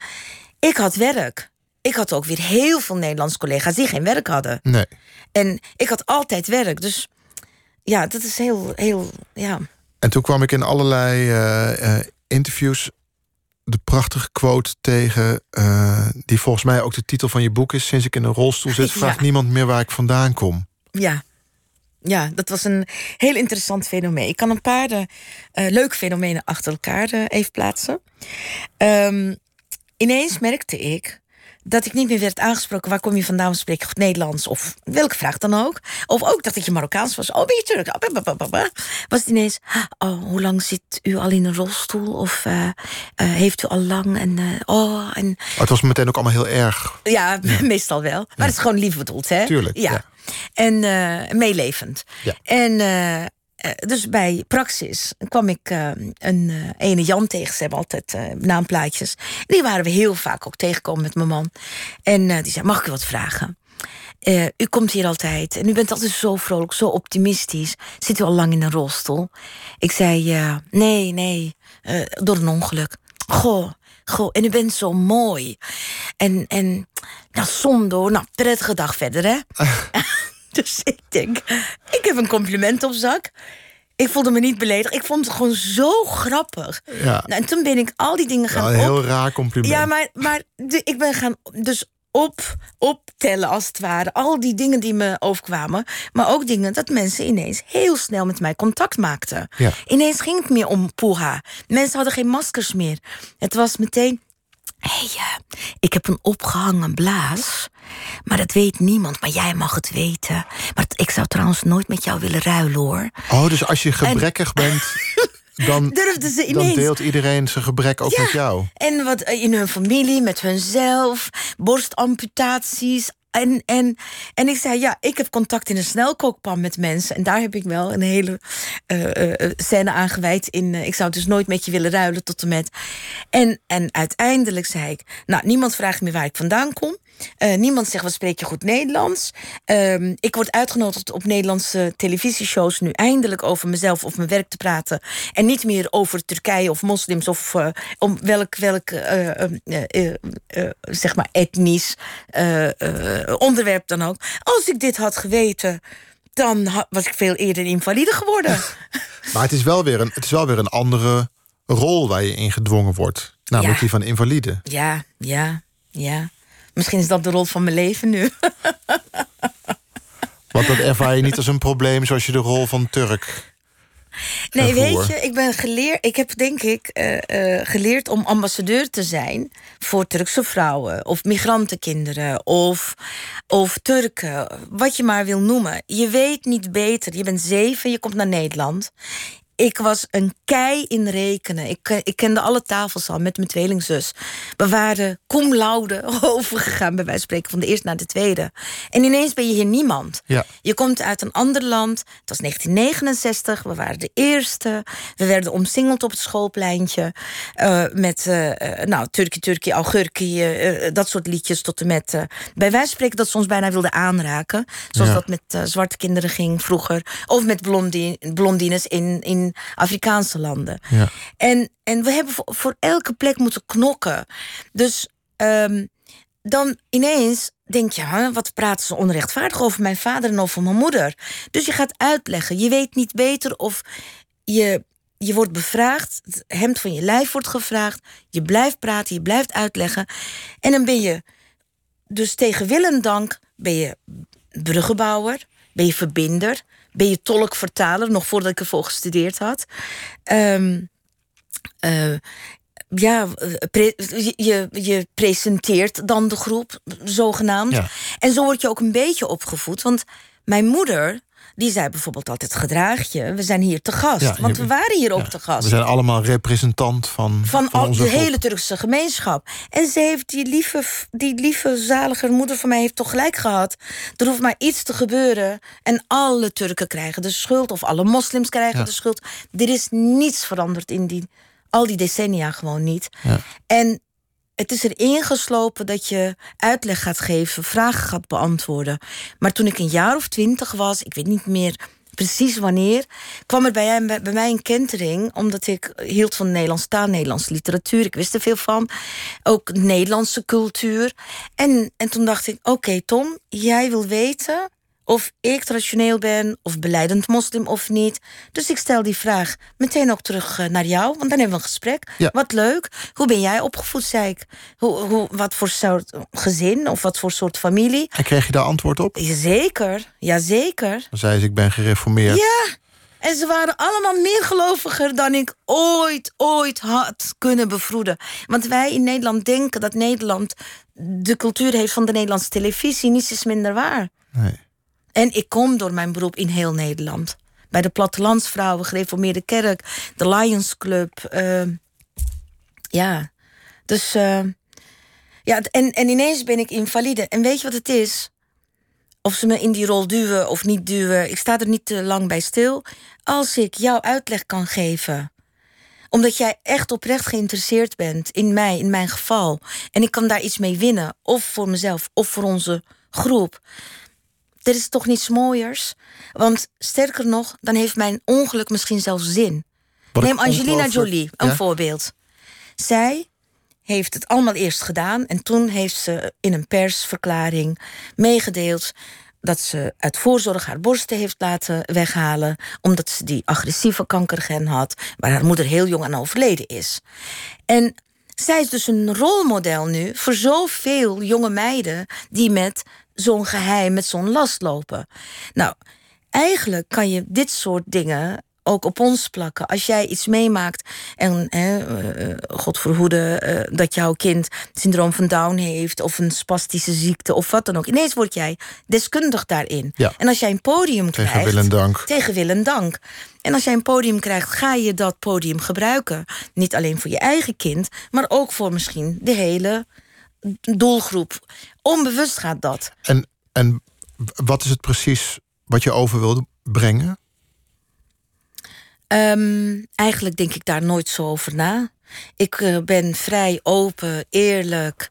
Ik had werk. Ik had ook weer heel veel Nederlandse collega's die geen werk hadden. Nee. En ik had altijd werk. Dus ja, dat is heel, heel, ja. En toen kwam ik in allerlei interviews de prachtige quote tegen, die volgens mij ook de titel van je boek is. Sinds ik in een rolstoel zit, vraagt <laughs> Ja. niemand meer waar ik vandaan kom. Ja. Ja, dat was een heel interessant fenomeen. Ik kan een paar eh, eh, leuke fenomenen achter elkaar eh, even plaatsen. Ehm, ineens merkte ik dat ik niet meer werd aangesproken. Waar kom je vandaan? Spreek je goed Nederlands? Of welke vraag dan ook. Of ook dat ik je Marokkaans was. Oh, ben je Turk? Oh. Was het ineens... Oh, hoe lang zit u al in een rolstoel? Of eh, eh, heeft u al lang? En, eh, oh, en Maar het was meteen ook allemaal heel erg. ja, <laughs> meestal wel. Maar het is gewoon lief bedoeld, hè? Tuurlijk, ja. En meelevend. Ja. En dus bij Praxis kwam ik eh, een eh, ene Jan tegen. Ze hebben altijd eh, naamplaatjes. Die waren we heel vaak ook tegengekomen met mijn man. En eh, die zei, mag ik u wat vragen? Eh, u komt hier altijd en u bent altijd zo vrolijk, zo optimistisch. Zit u al lang in een rolstoel? Ik zei, eh, nee, nee, eh, door een ongeluk. Goh, goh, en u bent zo mooi. En, en nou, zondo, nou, prettige dag verder, hè? <laughs> <laughs> dus ik denk, ik heb een compliment op zak. Ik voelde me niet beledigd. Ik vond het gewoon zo grappig. Ja. Nou, en toen ben ik al die dingen gaan Ja, een heel op... raar compliment. Ja, maar, maar de- ik ben gaan dus op, optellen als het ware. Al die dingen die me overkwamen. Maar ook dingen dat mensen ineens heel snel met mij contact maakten. Ja. Ineens ging het meer om poeha. Mensen hadden geen maskers meer. Het was meteen... Hé, hey, eh, ik heb een opgehangen blaas. Maar dat weet niemand, maar jij mag het weten. Maar ik zou trouwens nooit met jou willen ruilen, hoor. Oh, dus als je gebrekkig bent, <laughs> dan, Durfden ze dan deelt iedereen zijn gebrek ook Ja. met jou. En wat eh, in hun familie, met hunzelf, borstamputaties. En, en, en ik zei, ja, ik heb contact in een snelkookpan met mensen. En daar heb ik wel een hele eh, eh, scène aan gewijd. In, ik zou dus nooit met je willen ruilen tot en met. En, en uiteindelijk zei ik, nou, niemand vraagt meer waar ik vandaan kom. Eh, niemand zegt, wat spreek je goed Nederlands? Ehm, ik word uitgenodigd op Nederlandse televisieshows... nu eindelijk over mezelf of mijn werk te praten. En niet meer over Turkije of moslims... of uh, om welk, welk zeg maar etnisch onderwerp dan ook. Als ik dit had geweten dan was ik veel eerder invalide geworden. <laughs> maar het is wel weer een, het is wel weer een andere rol waar je in gedwongen wordt. Namelijk die van invalide. Ja, ja, ja. Misschien is dat de rol van mijn leven nu. <laughs> Want dat ervaar je niet als een probleem zoals je de rol van Turk Nee, weet je, ik ben geleerd. Ik heb denk ik uh, geleerd om ambassadeur te zijn voor Turkse vrouwen of migrantenkinderen of, of Turken, wat je maar wil noemen. Je weet niet beter. Je bent zeven, je komt naar Nederland. Ik was een kei in rekenen. Ik, eh, ik kende alle tafels al met mijn tweelingzus. We waren cum laude <laughs> overgegaan, bij wijze van spreken, van de eerste naar de tweede. En ineens ben je hier niemand. Ja. Je komt uit een ander land. Het was 1969, we waren de eerste. We werden omsingeld op het schoolpleintje. Uh, met, uh, nou, Turkie, Turkie, Augurkie, uh, dat soort liedjes tot en met... bij wijze van spreken dat ze ons bijna wilden aanraken. Zoals dat met zwarte kinderen ging vroeger. Of met blondines in, in Afrikaanse landen. Ja. En, en we hebben voor, elke plek moeten knokken. Dus um, dan ineens denk je, huh, wat praten ze onrechtvaardig over mijn vader en over mijn moeder? Dus je gaat uitleggen. Je weet niet beter of je, je wordt bevraagd, het hemd van je lijf wordt gevraagd, je blijft praten, je blijft uitleggen. En dan ben je, dus tegen wil en dank, ben je bruggenbouwer, ben je verbinder, ben je tolkvertaler, nog voordat ik ervoor gestudeerd had. Um, uh, ja, je, je presenteert dan de groep, zogenaamd. En zo word je ook een beetje opgevoed. Want mijn moeder die zei bijvoorbeeld altijd: gedraag je, we zijn hier te gast. want we waren hier ook te gast. We zijn allemaal representant van, van, van de hele Turkse gemeenschap. En ze heeft die lieve, die lieve, zalige moeder van mij heeft toch gelijk gehad. Er hoeft maar iets te gebeuren en alle Turken krijgen de schuld, of alle moslims krijgen de schuld. Er is niets veranderd in die, al die decennia gewoon niet. Ja. En het is er ingeslopen dat je uitleg gaat geven, vragen gaat beantwoorden. Maar toen ik een jaar of twintig was, ik weet niet meer precies wanneer, kwam er bij, mij een kentering, omdat ik hield van Nederlands taal, Nederlandse literatuur. Ik wist er veel van. Ook Nederlandse cultuur. En, en toen dacht ik: oké, Tom, jij wil weten of ik traditioneel ben, of beleidend moslim of niet. Dus ik stel die vraag meteen ook terug eh, naar jou, want dan hebben we een gesprek. Wat leuk. Hoe ben jij opgevoed, zei ik? Hoe, hoe, wat voor soort gezin of wat voor soort familie? En kreeg je daar antwoord op? Zeker, jazeker. Dan zei ze, ik ben gereformeerd. Ja, en ze waren allemaal meer geloviger dan ik ooit, ooit had kunnen bevroeden. Want wij in Nederland denken dat Nederland de cultuur heeft van de Nederlandse televisie. Niets is minder waar. Nee. En ik kom door mijn beroep in heel Nederland. Bij de Plattelandsvrouwen, Gereformeerde Kerk, de Lions Club. Uh, ja, dus. Uh, ja, en, en ineens ben ik invalide. En weet je wat het is? Of ze me in die rol duwen of niet duwen, ik sta er niet te lang bij stil. Als ik jouw uitleg kan geven, omdat jij echt oprecht geïnteresseerd bent in mij, in mijn geval, en ik kan daar iets mee winnen, of voor mezelf of voor onze groep, er is toch niets mooiers? Want sterker nog, dan heeft mijn ongeluk misschien zelfs zin. Neem Angelina Jolie, een voorbeeld. Zij heeft het allemaal eerst gedaan en toen heeft ze in een persverklaring meegedeeld dat ze uit voorzorg haar borsten heeft laten weghalen. omdat ze die agressieve kankergen had. waar haar moeder heel jong aan overleden is. En zij is dus een rolmodel nu voor zoveel jonge meiden. die met zo'n geheim, met zo'n last lopen. Nou, eigenlijk kan je dit soort dingen ook op ons plakken. Als jij iets meemaakt en, hè, uh, God verhoede, uh, dat jouw kind syndroom van Down heeft of een spastische ziekte of wat dan ook. Ineens word jij deskundig daarin. Ja. En als jij een podium tegen krijgt. Tegen wil en dank. Tegen wil en dank. En als jij een podium krijgt, ga je dat podium gebruiken. Niet alleen voor je eigen kind, maar ook voor misschien de hele doelgroep. Onbewust gaat dat. En, en wat is het precies wat je over wilde brengen? Um, eigenlijk denk ik daar nooit zo over na. Ik uh, ben vrij open, eerlijk,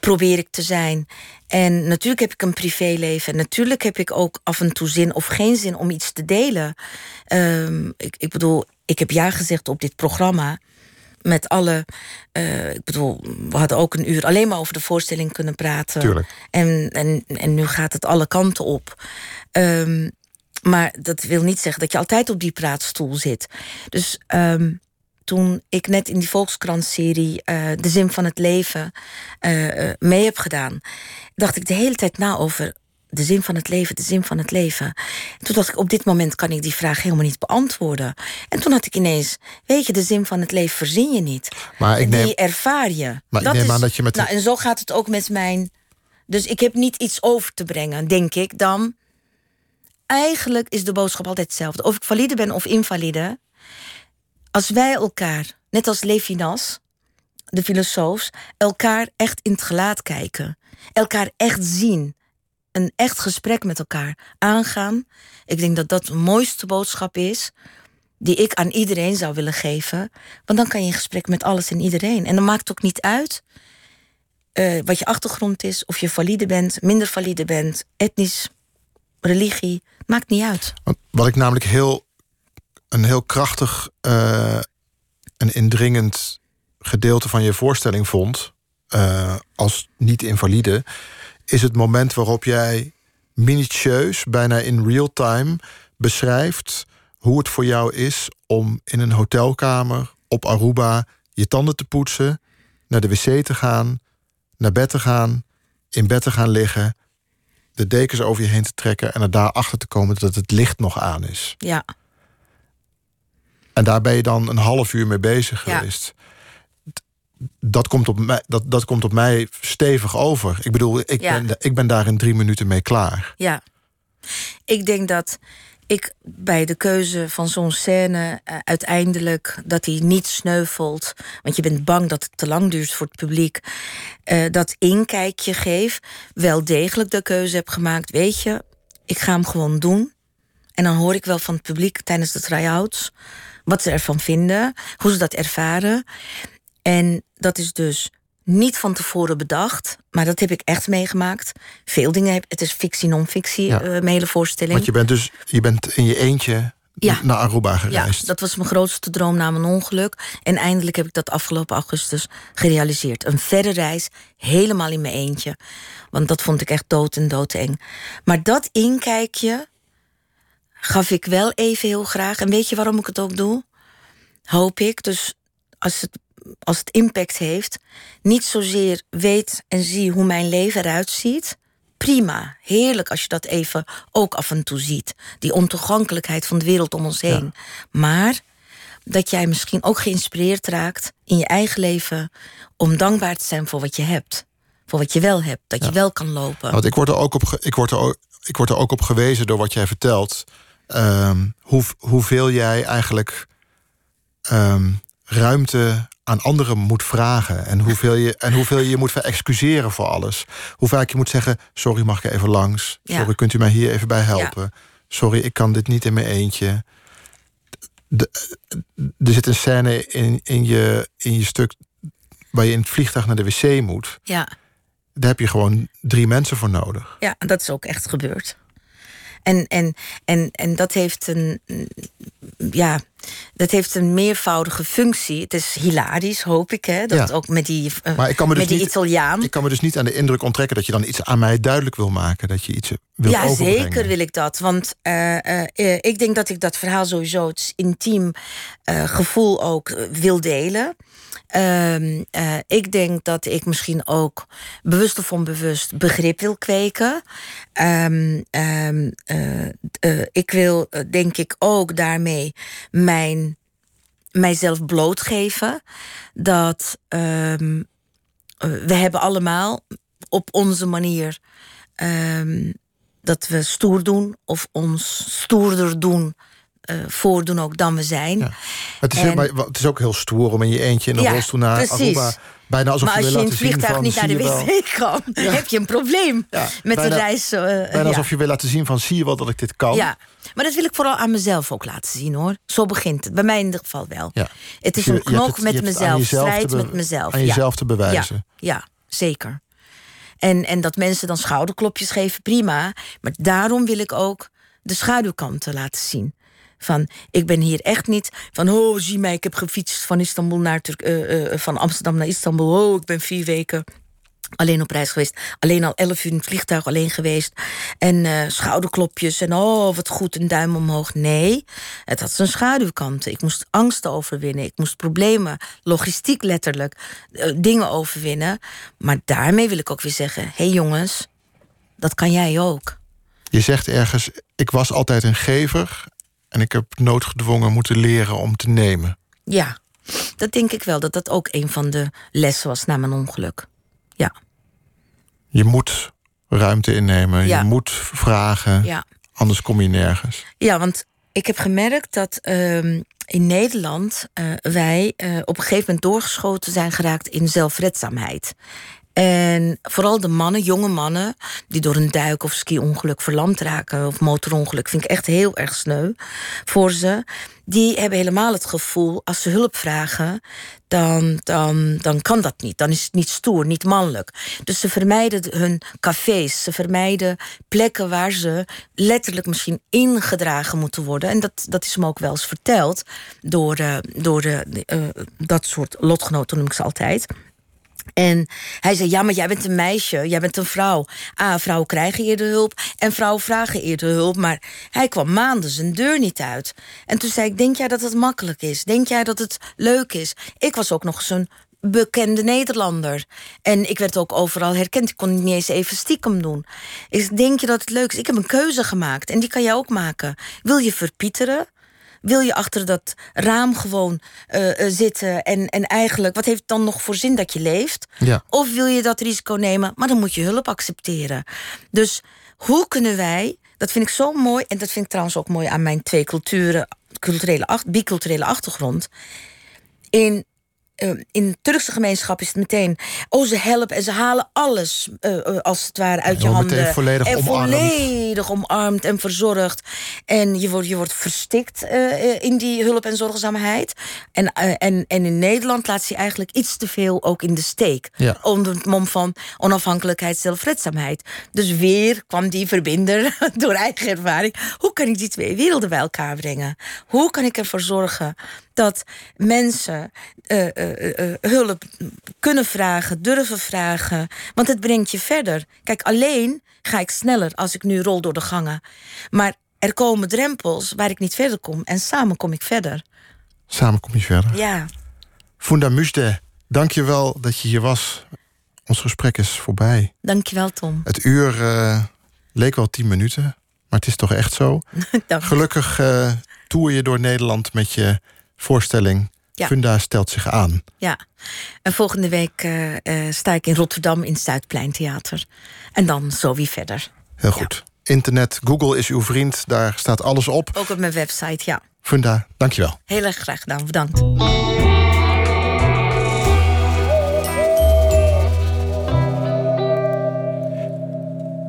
probeer ik te zijn. En natuurlijk heb ik een privéleven. En natuurlijk heb ik ook af en toe zin of geen zin om iets te delen. Ehm, ik, ik bedoel, ik heb ja gezegd op dit programma met alle. Uh, ik bedoel, we hadden ook een uur alleen maar over de voorstelling kunnen praten. Tuurlijk. En, en, en nu gaat het alle kanten op. Um, maar dat wil niet zeggen dat je altijd op die praatstoel zit. Dus um, toen ik net in die Volkskrant-serie uh, De Zin van het Leven uh, mee heb gedaan, dacht ik de hele tijd na over de zin van het leven, de zin van het leven. En toen dacht ik, op dit moment kan ik die vraag helemaal niet beantwoorden. En toen had ik ineens, weet je, de zin van het leven verzin je niet. Maar ik neem, die ervaar je. Maar dat ik neem is, aan dat je met... Nou, en zo gaat het ook met mijn... Dus ik heb niet iets over te brengen, denk ik, dan... Eigenlijk is de boodschap altijd hetzelfde. Of ik valide ben of invalide. Als wij elkaar, net als Levinas, de filosoof, elkaar echt in het gelaat kijken. Elkaar echt zien een echt gesprek met elkaar aangaan. Ik denk dat dat de mooiste boodschap is die ik aan iedereen zou willen geven. Want dan kan je in gesprek met alles en iedereen. En dan maakt het ook niet uit uh, wat je achtergrond is, of je valide bent, minder valide bent, etnisch, religie, maakt niet uit. Wat ik namelijk heel een heel krachtig uh, en indringend gedeelte van je voorstelling vond, uh, als niet-invalide, is het moment waarop jij minutieus, bijna in real time, beschrijft hoe het voor jou is om in een hotelkamer op Aruba je tanden te poetsen, naar de wc te gaan, naar bed te gaan, in bed te gaan liggen, de dekens over je heen te trekken en er daarachter te komen dat het licht nog aan is. Ja. En daar ben je dan een half uur mee bezig geweest dat komt, op mij, dat, dat komt op mij stevig over. Ik bedoel, ik, ben, ik ben daar in drie minuten mee klaar. Ja. Ik denk dat ik bij de keuze van zo'n scène uh, uiteindelijk dat hij niet sneuvelt, want je bent bang dat het te lang duurt voor het publiek, uh, dat inkijkje geef, wel degelijk de keuze heb gemaakt. Weet je, ik ga hem gewoon doen. En dan hoor ik wel van het publiek tijdens de try-outs wat ze ervan vinden, hoe ze dat ervaren. En dat is dus niet van tevoren bedacht, maar dat heb ik echt meegemaakt. Veel dingen, het is fictie, non-fictie, ja. uh, hele voorstelling. Want je bent dus je bent in je eentje ja. naar Aruba gereisd. Ja, dat was mijn grootste droom na mijn ongeluk. En eindelijk heb ik dat afgelopen augustus gerealiseerd. Een verre reis, helemaal in mijn eentje. Want dat vond ik echt dood en doodeng. Maar dat inkijkje gaf ik wel even heel graag. En weet je waarom ik het ook doe? Hoop ik. Dus als het als het impact heeft, niet zozeer weet en zie hoe mijn leven eruit ziet. Prima, heerlijk als je dat even ook af en toe ziet. Die ontoegankelijkheid van de wereld om ons heen. Maar dat jij misschien ook geïnspireerd raakt in je eigen leven om dankbaar te zijn voor wat je hebt. Voor wat je wel hebt, dat je wel kan lopen. Want ik word er ook op, ik word er ook, ik word er ook op gewezen door wat jij vertelt. Um, hoe, hoeveel jij eigenlijk um, ruimte aan anderen moet vragen. En hoeveel je, en hoeveel je moet verexcuseren voor alles. Hoe vaak je moet zeggen: Sorry, mag ik even langs? Sorry, kunt u mij hier even bij helpen? Sorry, ik kan dit niet in mijn eentje. De, er zit een scène in, in, je, in je stuk waar je in het vliegtuig naar de wc moet. Ja. Daar heb je gewoon drie mensen voor nodig. Ja, dat is ook echt gebeurd. En, en, en, en dat heeft een. Ja, dat heeft een meervoudige functie. Het is hilarisch, hoop ik, hè? Dat ook met die, uh, maar ik kan me dus met die Italiaan. Ik kan me dus niet aan de indruk onttrekken dat je dan iets aan mij duidelijk wil maken. Dat je iets wil Ja, zeker wil ik dat. Want uh, uh, ik denk dat ik dat verhaal sowieso, het intiem gevoel ook wil delen. Um, uh, ik denk dat ik misschien ook bewust of onbewust begrip wil kweken. Um, um, uh, uh, ik wil denk ik ook daarmee mijn, mijzelf blootgeven. Dat we hebben allemaal op onze manier dat we stoer doen of ons stoerder doen uh, voordoen ook dan we zijn. Ja. Het, is en... maar, het is ook heel stoer om in je eentje in een ja, rolstoel naar precies. Aruba... Bijna alsof maar als je, in het vliegtuig niet naar de wc kan, <laughs> ja. heb je een probleem met bijna, de reis. Uh, bijna alsof je wil laten zien van zie je wel dat ik dit kan. Ja, maar dat wil ik vooral aan mezelf ook laten zien hoor. Zo begint het, bij mij in ieder geval wel. Ja. Het is een knok met mezelf, strijd met mezelf. Aan jezelf te bewijzen. Ja, zeker. En, en dat mensen dan schouderklopjes geven, prima. Maar daarom wil ik ook de schaduwkanten laten zien. Van, ik ben hier echt niet van, oh, zie mij, ik heb gefietst van, Istanbul naar Turk, uh, uh, van Amsterdam naar Istanbul. Oh, ik ben vier weken alleen op reis geweest. Alleen al elf uur in het vliegtuig alleen geweest. En schouderklopjes en oh, wat goed, een duim omhoog. Nee, het had zijn schaduwkanten. Ik moest angsten overwinnen. Ik moest problemen, logistiek letterlijk, dingen overwinnen. Maar daarmee wil ik ook weer zeggen... hé hey jongens, dat kan jij ook. Je zegt ergens, ik was altijd een gever... en ik heb noodgedwongen moeten leren om te nemen. Ja, dat denk ik wel. Dat dat ook een van de lessen was na mijn ongeluk. Ja. Je moet ruimte innemen, ja. je moet vragen, ja. anders kom je nergens. Ja, want ik heb gemerkt dat uh, in Nederland uh, wij uh, op een gegeven moment doorgeschoten zijn geraakt in zelfredzaamheid. En vooral de mannen, jonge mannen, die door een duik of ski-ongeluk verlamd raken of motorongeluk, vind ik echt heel erg sneu voor ze. Die hebben helemaal het gevoel, als ze hulp vragen, dan, dan, dan kan dat niet. Dan is het niet stoer, niet mannelijk. Dus ze vermijden hun cafés, ze vermijden plekken waar ze letterlijk misschien ingedragen moeten worden. En dat, dat is me ook wel eens verteld door, uh, door uh, uh, dat soort lotgenoten, noem ik ze altijd. En hij zei: Ja, maar jij bent een meisje, jij bent een vrouw. Ah, vrouwen krijgen eerder hulp en vrouwen vragen eerder hulp. Maar hij kwam maanden zijn deur niet uit. En toen zei ik: Denk jij dat het makkelijk is? Denk jij dat het leuk is? Ik was ook nog zo'n bekende Nederlander. En ik werd ook overal herkend. Ik kon niet eens even stiekem doen. Ik denk je dat het leuk is? Ik heb een keuze gemaakt en die kan jij ook maken. Wil je verpieteren? Wil je achter dat raam gewoon uh, uh, zitten en, en eigenlijk, wat heeft het dan nog voor zin dat je leeft? Ja. Of wil je dat risico nemen, maar dan moet je hulp accepteren. Dus hoe kunnen wij, dat vind ik zo mooi, en dat vind ik trouwens ook mooi aan mijn twee culturen, culturele, biculturele achtergrond. In in de Turkse gemeenschap is het meteen. Oh, ze helpen en ze halen alles uh, als het ware uit je handen. Volledig en omarmd. volledig omarmd en verzorgd. En je wordt, je wordt verstikt uh, in die hulp en zorgzaamheid. En, en, en in Nederland laat ze eigenlijk iets te veel ook in de steek. Ja. Onder het mom van onafhankelijkheid, zelfredzaamheid. Dus weer kwam die verbinder <laughs> door eigen ervaring. Hoe kan ik die twee werelden bij elkaar brengen? Hoe kan ik ervoor zorgen dat mensen uh, uh, uh, hulp kunnen vragen, durven vragen. Want het brengt je verder. Kijk, alleen ga ik sneller als ik nu rol door de gangen. Maar er komen drempels waar ik niet verder kom. En samen kom ik verder. Samen kom je verder. Ja. Funda Musde, dank je wel dat je hier was. Ons gesprek is voorbij. Dank je wel, Tom. Het uur leek wel tien minuten. Maar het is toch echt zo. <laughs> Gelukkig toer je door Nederland met je voorstelling ja. Funda stelt zich aan. Ja, en volgende week uh, uh, sta ik in Rotterdam in het Zuidpleintheater. En dan zo wie verder. Heel goed. Ja. Internet, Google is uw vriend, daar staat alles op. Ook op mijn website, ja. Funda, dankjewel. Heel erg graag gedaan, bedankt.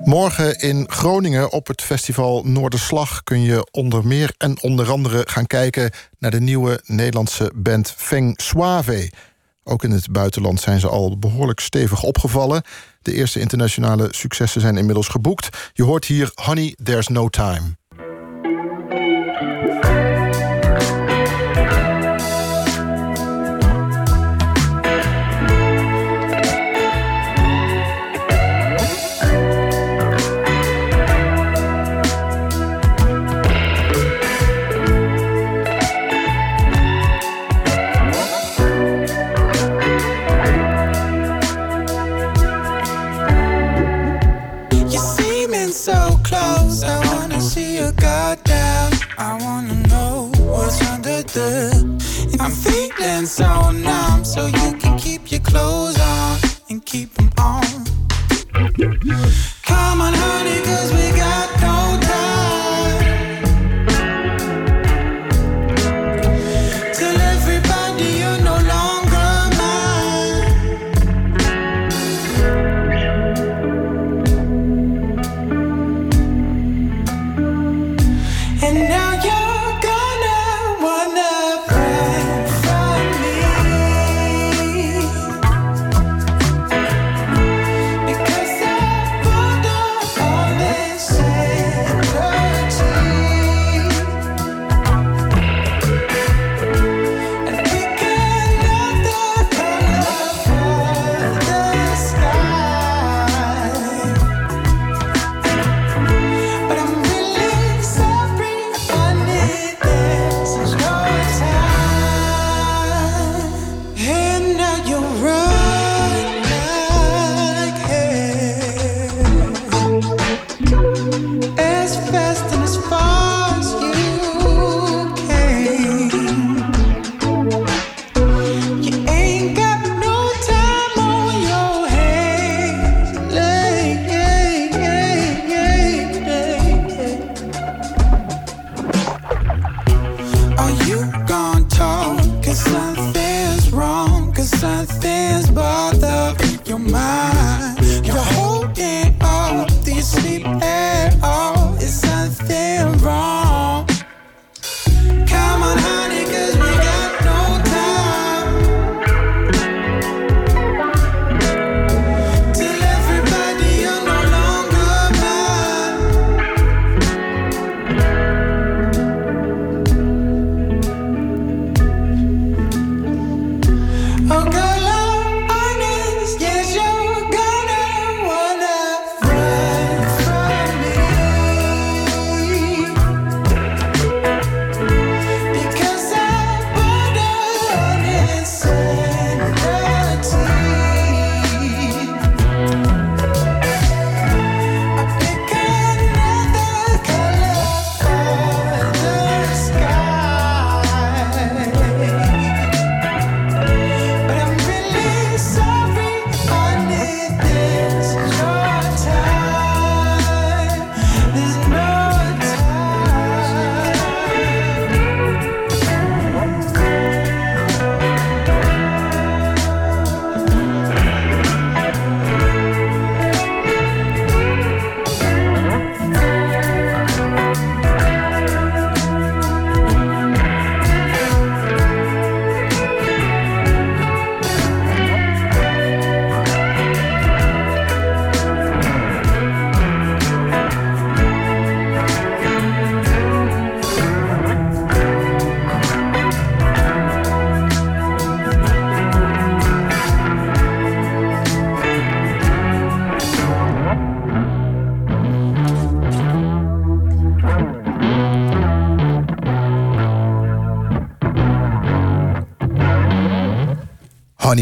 Morgen in Groningen op het festival Noorderslag kun je onder meer en onder andere gaan kijken naar de nieuwe Nederlandse band Feng Suave. Ook in het buitenland zijn ze al behoorlijk stevig opgevallen. De eerste internationale successen zijn inmiddels geboekt. Je hoort hier Honey, There's No Time. sound.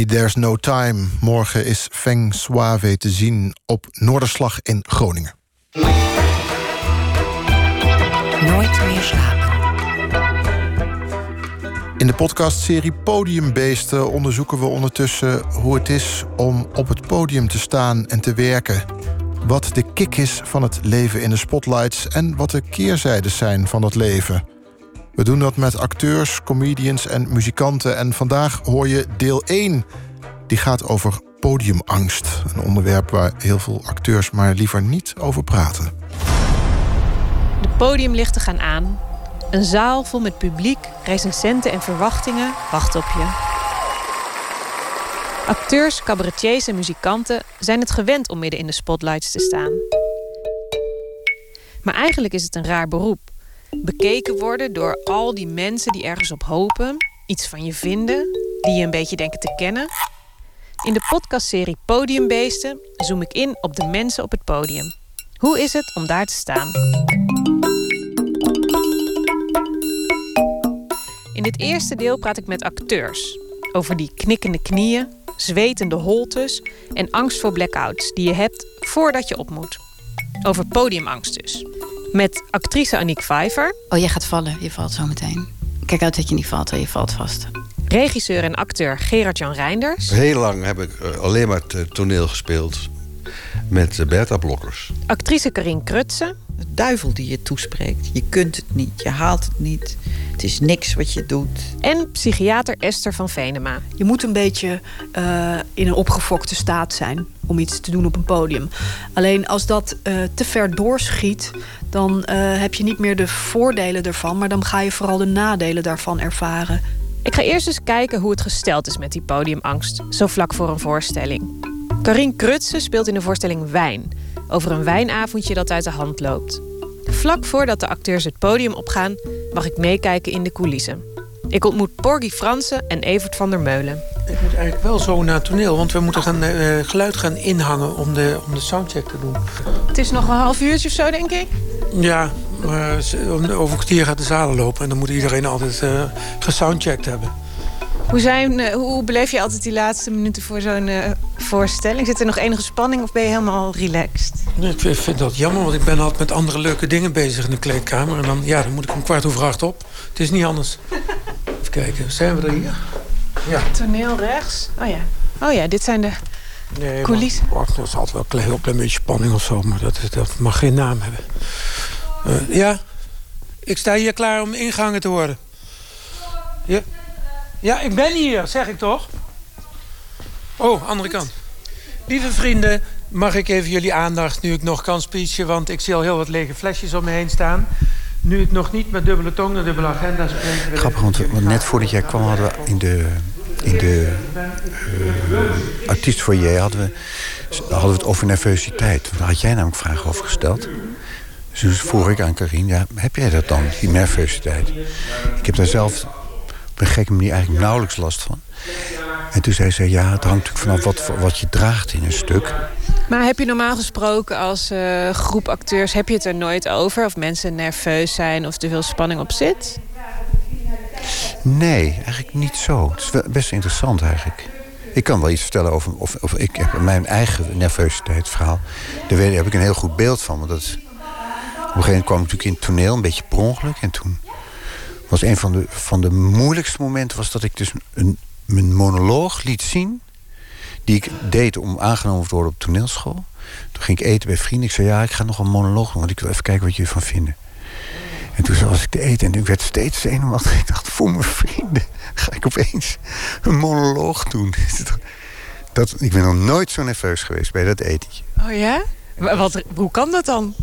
There's No Time. Morgen is Feng Suave te zien op Noorderslag in Groningen. Nooit meer slapen. In de podcastserie Podiumbeesten onderzoeken we ondertussen hoe het is om op het podium te staan en te werken. Wat de kick is van het leven in de spotlights en wat de keerzijdes zijn van dat leven. We doen dat met acteurs, comedians en muzikanten. En vandaag hoor je deel 1. Die gaat over podiumangst. Een onderwerp waar heel veel acteurs maar liever niet over praten. De podiumlichten gaan aan. Een zaal vol met publiek, recensenten en verwachtingen wacht op je. Acteurs, cabaretiers en muzikanten zijn het gewend om midden in de spotlights te staan. Maar eigenlijk is het een raar beroep. Bekeken worden door al die mensen die ergens op hopen, iets van je vinden, die je een beetje denken te kennen. In de podcastserie Podiumbeesten zoom ik in op de mensen op het podium. Hoe is het om daar te staan? In dit eerste deel praat ik met acteurs over die knikkende knieën, zwetende holtes en angst voor blackouts die je hebt voordat je op moet. Over podiumangst dus. Met actrice Aniek Vijver, Oh, jij gaat vallen. Je valt zo meteen. Kijk uit dat je niet valt, je valt vast. regisseur en acteur Gerard-Jan Reinders, Heel lang heb ik eh, alleen maar t- toneel gespeeld met eh, Bertha Blokkers. actrice Karin Krutse, De duivel die je toespreekt. Je kunt het niet, je haalt het niet. Het is niks wat je doet. en psychiater Esther van Venema. Je moet een beetje eh, in een opgefokte staat zijn om iets te doen op een podium. Alleen als dat eh, te ver doorschiet, dan eh, heb je niet meer de voordelen ervan, maar dan ga je vooral de nadelen daarvan ervaren. Ik ga eerst eens kijken hoe het gesteld is met die podiumangst, zo vlak voor een voorstelling. Karin Krutse speelt in de voorstelling Wijn, over een wijnavondje dat uit de hand loopt. Vlak voordat de acteurs het podium opgaan, mag ik meekijken in de coulissen. Ik ontmoet Porgy Fransen en Evert van der Meulen. Ik moet eigenlijk wel zo naar het toneel, want we moeten gaan, eh, geluid gaan inhangen om de, om de soundcheck te doen. Het is nog een half uurtje of zo, denk ik. Ja, maar over een kwartier gaat de zalen lopen en dan moet iedereen altijd eh gesoundcheckt hebben. Hoe, zijn, eh, hoe beleef je altijd die laatste minuten voor zo'n eh, voorstelling? Zit er nog enige spanning of ben je helemaal relaxed? Nee, Ik vind- dat jammer, want ik ben altijd met andere leuke dingen bezig in de kleedkamer. En dan, ja, dan moet ik om kwart over acht op. Het is niet anders. Even kijken, zijn we er hier? Ja. Toneel rechts. Oh ja. Oh ja, dit zijn de Nee, maar- coulissen. Wacht, er is altijd wel een klein, heel klein beetje spanning of zo, maar dat, dat mag geen naam hebben. Eh, ja, ik sta hier klaar om ingehangen te worden. Ja. Ja, ik ben hier, zeg ik toch? Oh, andere kant. Lieve vrienden, mag ik even jullie aandacht nu ik nog kan speechen... want ik zie al heel wat lege flesjes om me heen staan. Nu ik nog niet met dubbele tong en dubbele agenda spreek... Grappig, want, want net voordat jij kwam hadden we in de, in de uh, artiestfoyer hadden we, hadden we het over nervositeit. Daar had jij namelijk vragen over gesteld. Dus toen vroeg ik aan Karin, ja, heb jij dat dan, die nervositeit? Ik heb daar zelf op een gekke manier eigenlijk nauwelijks last van. En toen zei ze, ja, het hangt natuurlijk vanaf wat, wat je draagt in een stuk. Maar heb je normaal gesproken als uh, groep acteurs... heb je het er nooit over? Of mensen nerveus zijn of te veel spanning op zit? Nee, eigenlijk niet zo. Het is wel best interessant eigenlijk. Ik kan wel iets vertellen over... Of, of ik heb mijn eigen nervositeitsverhaal. Daar heb ik een heel goed beeld van. Want dat, op een gegeven moment kwam ik natuurlijk in het toneel, een beetje per ongeluk. En toen was een van de, van de moeilijkste momenten... was dat ik dus een, mijn monoloog liet zien... die ik deed om aangenomen te worden op toneelschool. Toen ging ik eten bij vrienden. Ik zei, ja, ik ga nog een monoloog doen... want ik wil even kijken wat jullie van vinden. En toen was ik te eten en ik werd steeds zenuwachtig. <laughs> Ik dacht, voor mijn vrienden ga ik opeens een monoloog doen. <laughs> Dat, ik ben nog nooit zo nerveus geweest bij dat etentje. Oh ja? Wat, hoe kan dat dan?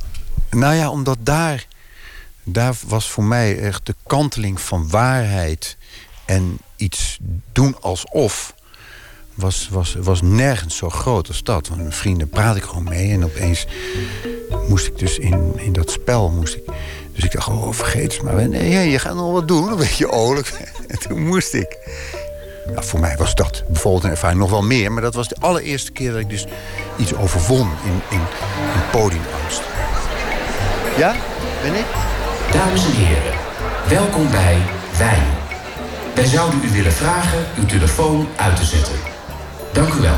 Nou ja, omdat daar, daar was voor mij echt de kanteling van waarheid en iets doen alsof. Was, was, was nergens zo groot als dat. Want mijn vrienden praat ik gewoon mee. En opeens moest ik dus in, in dat spel. Moest ik, dus ik dacht, oh, vergeet het maar. Je gaat nog wat doen, een beetje oorlijk. <laughs> En toen moest ik. Nou, voor mij was dat bijvoorbeeld een ervaring nog wel meer. Maar dat was de allereerste keer dat ik dus iets overwon in, in, in podiumangst. Ja, ben ik? Dames en heren, welkom bij Wijn. Wij zouden u willen vragen uw telefoon uit te zetten. Dank u wel.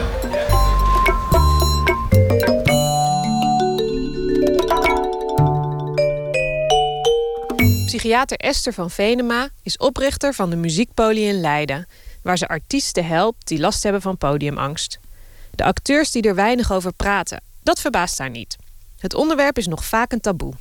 Psychiater Esther van Venema is oprichter van de Muziekpolie in Leiden, waar ze artiesten helpt die last hebben van podiumangst. De acteurs die er weinig over praten, dat verbaast haar niet. Het onderwerp is nog vaak een taboe.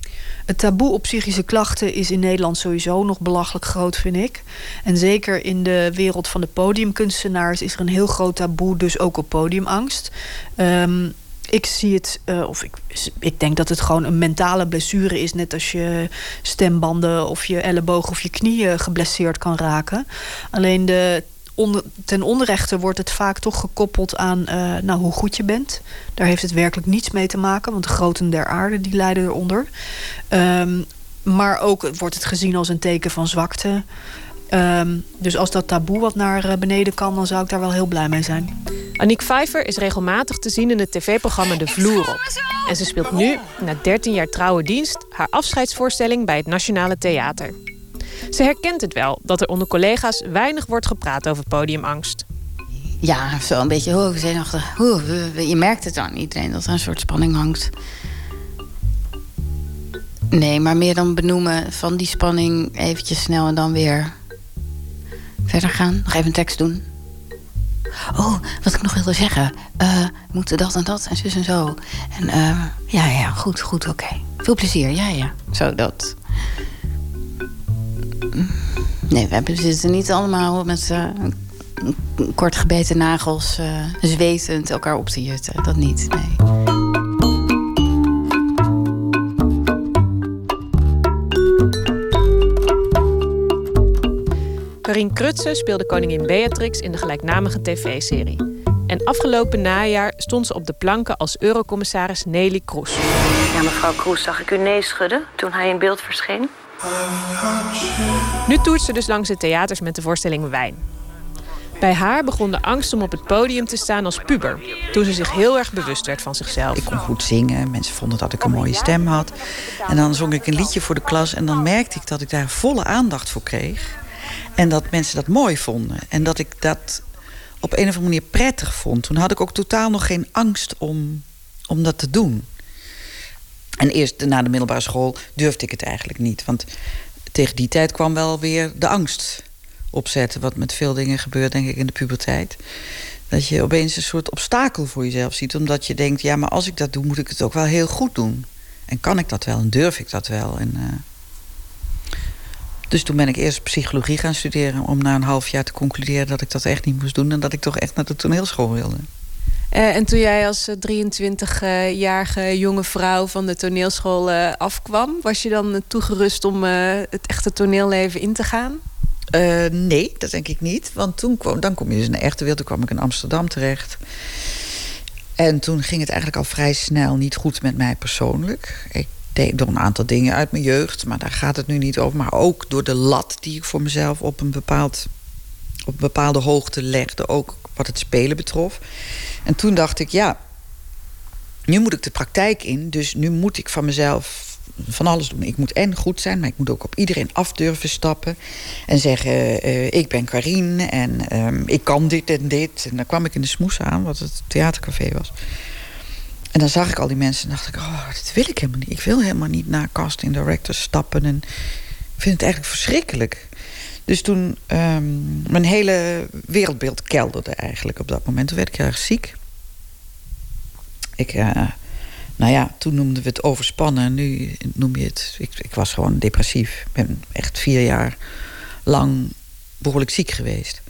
Het taboe op psychische klachten is in Nederland sowieso nog belachelijk groot, vind ik. En zeker in de wereld van de podiumkunstenaars is er een heel groot taboe, dus ook op podiumangst. Um, ik zie het, uh, of ik, ik denk dat het gewoon een mentale blessure is. Net als je stembanden of je elleboog of je knieën geblesseerd kan raken. Alleen de, onder, ten onrechte wordt het vaak toch gekoppeld aan uh, nou, hoe goed je bent. Daar heeft het werkelijk niets mee te maken, want de groten der aarde die lijden eronder. Um, maar ook wordt het gezien als een teken van zwakte. Um, dus als dat taboe wat naar eh, beneden kan, dan zou ik daar wel heel blij mee zijn. Aniek Pfeiffer is regelmatig te zien in het tv-programma De Vloer op. En ze speelt nu, na 13 jaar trouwe dienst, haar afscheidsvoorstelling bij het Nationale Theater. Ze herkent het wel dat er onder collega's weinig wordt gepraat over podiumangst. Ja, zo een beetje oh, zenuwachtig. Je merkt het aan iedereen dat er een soort spanning hangt. Nee, maar meer dan benoemen van die spanning eventjes snel en dan weer verder gaan. Nog even een tekst doen. Oh, wat ik nog wilde zeggen. Uh, moeten dat en dat en zus en zo. En uh, ja, ja, goed, goed, oké. Veel plezier, ja, ja. Zo, dat. Nee, we hebben, zitten niet allemaal met uh, kort gebeten nagels... zwetend elkaar op te jutten. Dat niet, nee. Karin Krutse speelde koningin Beatrix in de gelijknamige tv-serie. En afgelopen najaar stond ze op de planken als eurocommissaris Nelly Kroes. Ja, mevrouw Kroes, zag ik u nee schudden toen hij in beeld verscheen? Nu toert ze dus langs de theaters met de voorstelling Wijn. Bij haar begon de angst om op het podium te staan als puber. Toen ze zich heel erg bewust werd van zichzelf. Ik kon goed zingen. Mensen vonden dat ik een mooie stem had. En dan zong ik een liedje voor de klas. En dan merkte ik dat ik daar volle aandacht voor kreeg. En dat mensen dat mooi vonden. En dat ik dat op een of andere manier prettig vond. Toen had ik ook totaal nog geen angst om, om dat te doen. En eerst na de middelbare school durfde ik het eigenlijk niet. Want tegen die tijd kwam wel weer de angst opzetten. Wat met veel dingen gebeurt, denk ik, in de puberteit. Dat je opeens een soort obstakel voor jezelf ziet. Omdat je denkt, ja, maar als ik dat doe, moet ik het ook wel heel goed doen. En kan ik dat wel en durf ik dat wel? En, uh, dus toen ben ik eerst psychologie gaan studeren... om na een half jaar te concluderen dat ik dat echt niet moest doen... en dat ik toch echt naar de toneelschool wilde. Eh, en toen jij als 23-jarige jonge vrouw van de toneelschool eh, afkwam, was je dan toegerust om eh, het echte toneelleven in te gaan? Eh, nee, dat denk ik niet. Want toen kwam, dan kom je dus in de echte wereld. Toen kwam ik in Amsterdam terecht. En toen ging het eigenlijk al vrij snel niet goed met mij persoonlijk. Ik deed door een aantal dingen uit mijn jeugd, maar daar gaat het nu niet over. Maar ook door de lat die ik voor mezelf op een, bepaald, op een bepaalde hoogte legde. Ook wat het spelen betrof. En toen dacht ik, ja, nu moet ik de praktijk in. Dus nu moet ik van mezelf van alles doen. Ik moet en goed zijn, maar ik moet ook op iedereen af durven stappen. En zeggen, eh, ik ben Karin en ehm, ik kan dit en dit. En dan kwam ik in de smoes aan, wat het theatercafé was. En dan zag ik al die mensen en dacht ik, oh, dit wil ik helemaal niet. Ik wil helemaal niet naar casting directors stappen. En ik vind het eigenlijk verschrikkelijk. Dus toen, um, mijn hele wereldbeeld kelderde eigenlijk op dat moment. Toen werd ik erg ziek. Ik, uh, nou ja, toen noemden we het overspannen. En nu noem je het... Ik, ik was gewoon depressief. Ik ben echt vier jaar lang behoorlijk ziek geweest.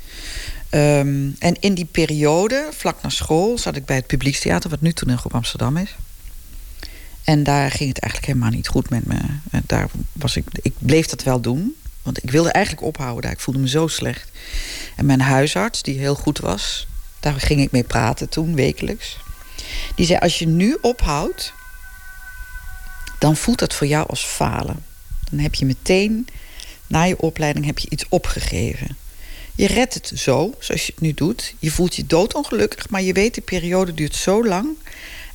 Um, en in die periode, vlak na school, zat ik bij het Publiekstheater... wat nu toen in Groep Amsterdam is. En daar ging het eigenlijk helemaal niet goed met me. Daar was ik, ik bleef dat wel doen. Want ik wilde eigenlijk ophouden daar. Ik voelde me zo slecht. En mijn huisarts, die heel goed was... daar ging ik mee praten toen, wekelijks. Die zei, als je nu ophoudt... dan voelt dat voor jou als falen. Dan heb je meteen, na je opleiding, heb je iets opgegeven. Je redt het zo, zoals je het nu doet. Je voelt je doodongelukkig, maar je weet, de periode duurt zo lang...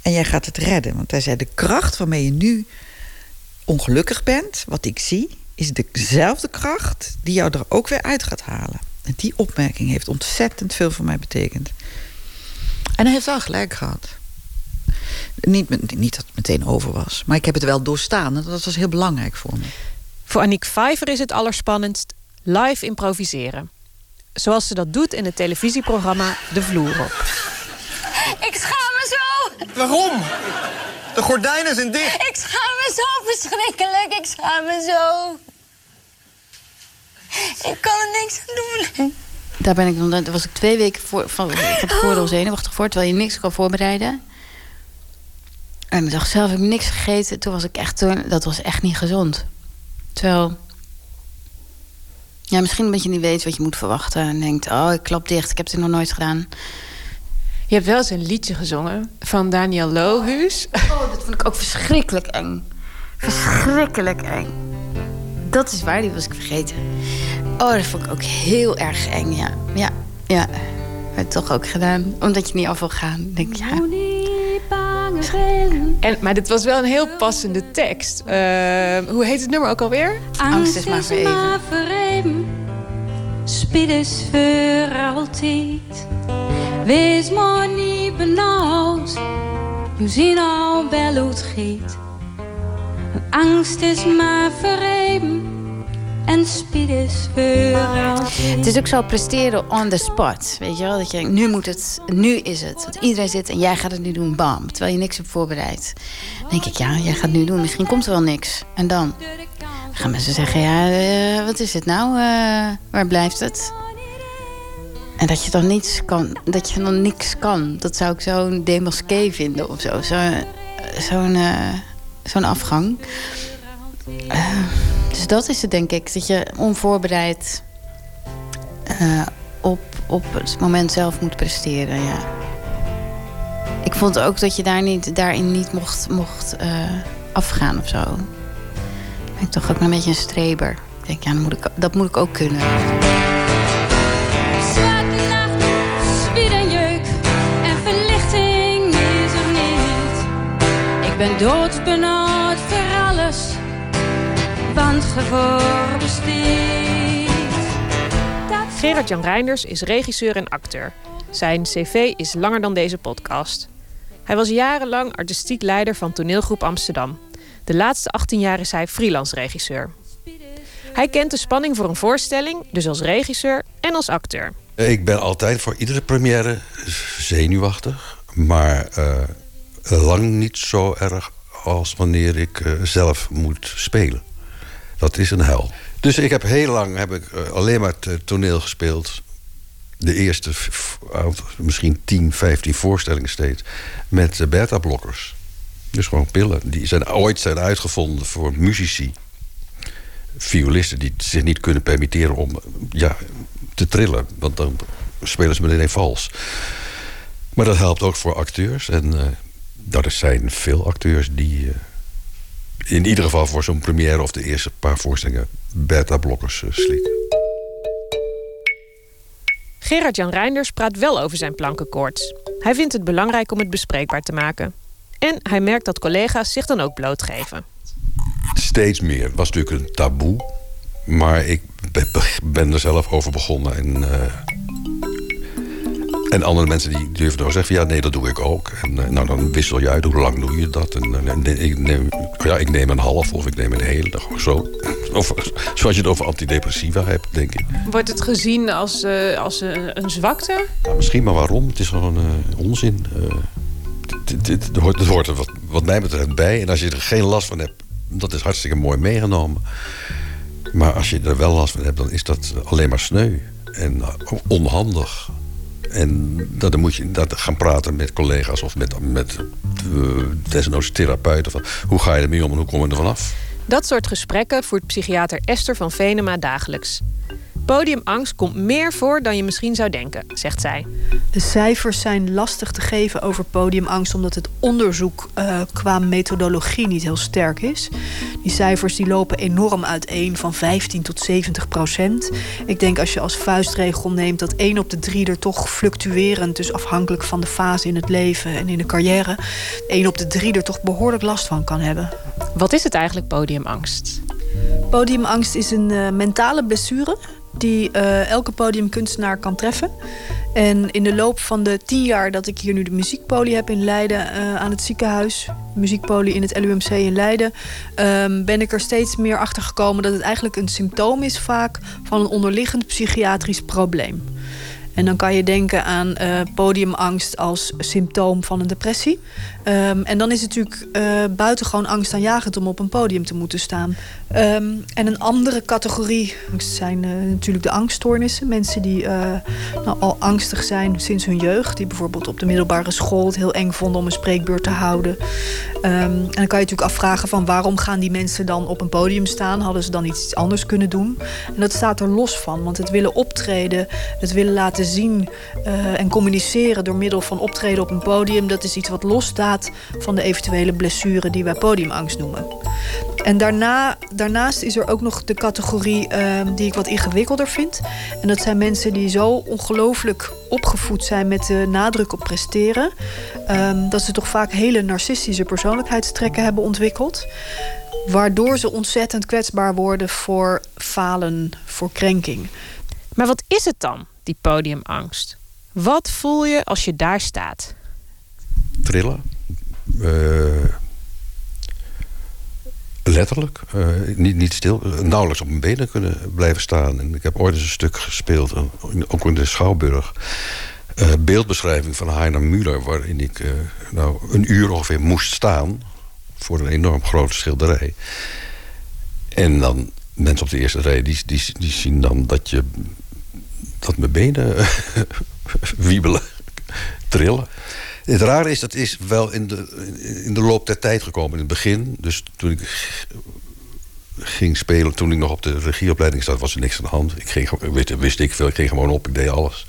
en jij gaat het redden. Want hij zei, de kracht waarmee je nu ongelukkig bent... wat ik zie, is dezelfde kracht die jou er ook weer uit gaat halen. En die opmerking heeft ontzettend veel voor mij betekend. En hij heeft wel gelijk gehad. Niet, niet dat het meteen over was, maar ik heb het wel doorstaan. En dat was heel belangrijk voor me. Voor Aniek Vijver is het allerspannendst live improviseren. Zoals ze dat doet in het televisieprogramma De Vloer op. Ik schaam me zo! Waarom? De gordijnen zijn dicht. Ik schaam me zo verschrikkelijk. Ik schaam me zo. Ik kan er niks aan doen. Daar ben ik, daar was ik twee weken voor, van, van tevoren al zenuwachtig voor, terwijl je niks kan voorbereiden. En ik dacht zelf, heb ik niks gegeten. Toen was ik echt, toen, dat was echt niet gezond. Terwijl, ja, misschien een beetje niet weet wat je moet verwachten. En denkt, oh, ik klap dicht, ik heb het nog nooit gedaan. Je hebt wel eens een liedje gezongen van Daniel Lohuus. Oh, dat vond ik ook verschrikkelijk eng. Verschrikkelijk eng. Dat is waar, die was ik vergeten. Oh, dat vond ik ook heel erg eng, ja. Ja, ja. Maar toch ook gedaan. Omdat je niet af wil gaan. Denk ik, ja. En, maar dit was wel een heel passende tekst. Uh, hoe heet het nummer ook alweer? Angst is maar voor even. Spid is voor altijd. Wees maar niet benauwd. Je ziet al wel hoe het gaat. Angst is maar even. En speed is. Het is ook zo presteren on the spot. Weet je wel? Dat je denkt, nu moet het, nu is het. Want iedereen zit en jij gaat het nu doen, bam. Terwijl je niks hebt voorbereid. Dan denk ik, ja, jij gaat het nu doen. Misschien komt er wel niks. En dan? Gaan mensen zeggen, ja, uh, wat is het nou? Uh, waar blijft het? En dat je dan niets kan, dat je dan niks kan. Dat zou ik zo'n demasqué vinden of zo. Zo'n zo uh, zo'n afgang. Uh, dus dat is het, denk ik. Dat je onvoorbereid uh, op, op het moment zelf moet presteren. Ja. Ik vond ook dat je daar niet, daarin niet mocht, mocht uh, afgaan of zo. Ben ik toch ook een beetje een streber. Ik denk, ja, dat moet ik, dat moet ik ook kunnen. Ben doodbenauwd voor alles, want gevoel besteedt. Gerard-Jan Reinders is regisseur en acteur. Zijn cv is langer dan deze podcast. Hij was jarenlang artistiek leider van toneelgroep Amsterdam. De laatste 18 jaar is hij freelance regisseur. Hij kent de spanning voor een voorstelling, dus als regisseur en als acteur. Ik ben altijd voor iedere première zenuwachtig, maar uh, lang niet zo erg als wanneer ik uh, zelf moet spelen. Dat is een hel. Dus ik heb heel lang heb ik, uh, alleen maar toneel gespeeld. de eerste misschien 10, 15 voorstellingen steeds met eh, beta-blokkers. Dus gewoon pillen. Die zijn ooit zijn uitgevonden voor muzici. Violisten die zich niet kunnen permitteren om ja, te trillen. Want dan spelen ze meteen vals. Maar dat helpt ook voor acteurs. En er zijn veel acteurs die... eh, in ieder geval voor zo'n première of de eerste paar voorstellingen... beta-blokkers eh, slikken. Gerard-Jan Reinders praat wel over zijn plankenkoorts. Hij vindt het belangrijk om het bespreekbaar te maken. En hij merkt dat collega's zich dan ook blootgeven. Steeds meer. Het was natuurlijk een taboe. Maar ik be- be- ben er zelf over begonnen. En, eh, en andere mensen die durven dan zeggen van... ja, nee, dat doe ik ook. En eh, nou, dan wissel je uit. Hoe lang doe je dat? En, eh, nee, ik, neem, ja, ik neem een half of ik neem een hele. dag of zo. <laughs> Of zoals je het over antidepressiva hebt, denk ik. Wordt het gezien als, eh, als een, een zwakte? Nou, misschien, maar waarom? Het is gewoon onzin. Dit- dit- Het hoort, het hoort er wat, wat mij betreft bij. En als je er geen last van hebt, dat is hartstikke mooi meegenomen. Maar als je er wel last van hebt, dan is dat alleen maar sneu. En onhandig. En dat, dan moet je dat gaan praten met collega's of met, met eh, desnoods therapeuten. Van, hoe ga je ermee om en hoe kom je er vanaf? Dat soort gesprekken voert psychiater Esther van Venema dagelijks. Podiumangst komt meer voor dan je misschien zou denken, zegt zij. De cijfers zijn lastig te geven over podiumangst, omdat het onderzoek eh, qua methodologie niet heel sterk is. Die cijfers die lopen enorm uiteen, van 15 tot 70 procent. Ik denk als je als vuistregel neemt dat 1 op de 3 er toch fluctuerend, dus afhankelijk van de fase in het leven en in de carrière, 1 op de 3 er toch behoorlijk last van kan hebben. Wat is het eigenlijk, podiumangst? Podiumangst is een eh, mentale blessure die eh, elke podiumkunstenaar kan treffen. En in de loop van de tien jaar dat ik hier nu de muziekpolie heb in Leiden eh, aan het ziekenhuis, muziekpolie in het LUMC in Leiden, ehm, ben ik er steeds meer achter gekomen dat het eigenlijk een symptoom is vaak van een onderliggend psychiatrisch probleem. En dan kan je denken aan eh, podiumangst als symptoom van een depressie. Ehm, en dan is het natuurlijk eh buitengewoon angstaanjagend om op een podium te moeten staan. Ehm, en een andere categorie zijn eh, natuurlijk de angststoornissen. Mensen die eh, nou, al angstig zijn sinds hun jeugd. Die bijvoorbeeld op de middelbare school het heel eng vonden om een spreekbeurt te houden. Ehm, en dan kan je natuurlijk afvragen van waarom gaan die mensen dan op een podium staan? Hadden ze dan iets anders kunnen doen? En dat staat er los van. Want het willen optreden, het willen laten zien en communiceren door middel van optreden op een podium, dat is iets wat losstaat van de eventuele blessure die wij podiumangst noemen. En daarna, daarnaast is er ook nog de categorie ehm, die ik wat ingewikkelder vind. En dat zijn mensen die zo ongelooflijk opgevoed zijn met de nadruk op presteren. ehm, dat ze toch vaak hele narcistische persoonlijkheidstrekken hebben ontwikkeld. Waardoor ze ontzettend kwetsbaar worden voor falen, voor krenking. Maar wat is het dan, die podiumangst? Wat voel je als je daar staat? trillen. Eh, letterlijk. eh, niet, niet stil. nauwelijks op mijn benen kunnen blijven staan. En ik heb ooit eens een stuk gespeeld, eh, ook in de Schouwburg. beeldbeschrijving van Heiner Müller... waarin ik nou, een uur ongeveer moest staan... voor een enorm grote schilderij. En dan mensen op de eerste rij... die, die, die zien dan dat je... dat mijn benen <laughs> wiebelen, trillen. Het rare is, dat is wel in de, in de loop der tijd gekomen. In het begin, dus toen ik ging spelen... toen ik nog op de regieopleiding zat, was er niks aan de hand. Ik wist, wist ik veel, ik ging gewoon op, ik deed alles.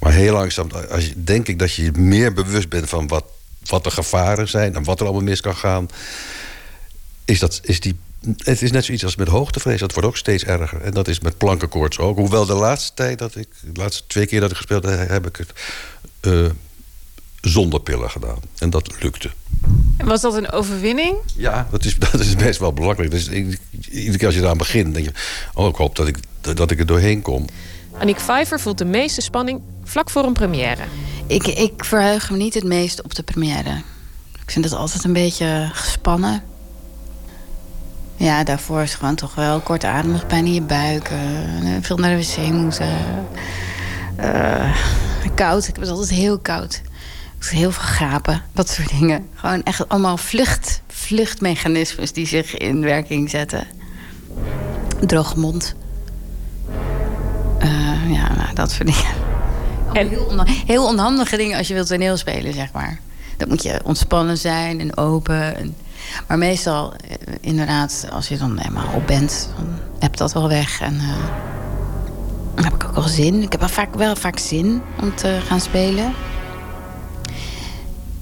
Maar heel langzaam, als je, denk ik dat je meer bewust bent... van wat, wat de gevaren zijn en wat er allemaal mis kan gaan... is, dat, is die... Het is net zoiets als met hoogtevrees. Dat wordt ook steeds erger. En dat is met plankenkoorts ook. Hoewel de laatste tijd dat ik... De laatste twee keer dat ik gespeeld heb... heb ik het eh, zonder pillen gedaan. En dat lukte. Was dat een overwinning? Ja, dat is, <laughs> dat is best wel belangrijk. Dus iedere keer als je eraan begint, denk je... oh, ik hoop dat ik, dat ik er doorheen kom. Aniek Vijver voelt de meeste spanning vlak voor een première. Ik, ik verheug me niet het meest op de première. Ik vind het altijd een beetje gespannen. Ja, daarvoor is het gewoon toch wel kortademig pijn in je buik. eh, veel naar de wc moeten. Eh, koud. Ik heb het altijd heel koud. Heel veel gapen. Dat soort dingen. Gewoon echt allemaal vlucht, vluchtmechanismes die zich in werking zetten. Droge mond. Eh, ja, nou, dat soort dingen. En heel, heel onhandige dingen als je wilt toneel spelen, zeg maar. Dan moet je ontspannen zijn en open. En, maar meestal, eh, inderdaad, als je dan helemaal op bent, dan heb dat wel weg. En eh, dan heb ik ook wel zin. Ik heb wel vaak, wel vaak zin om te gaan spelen.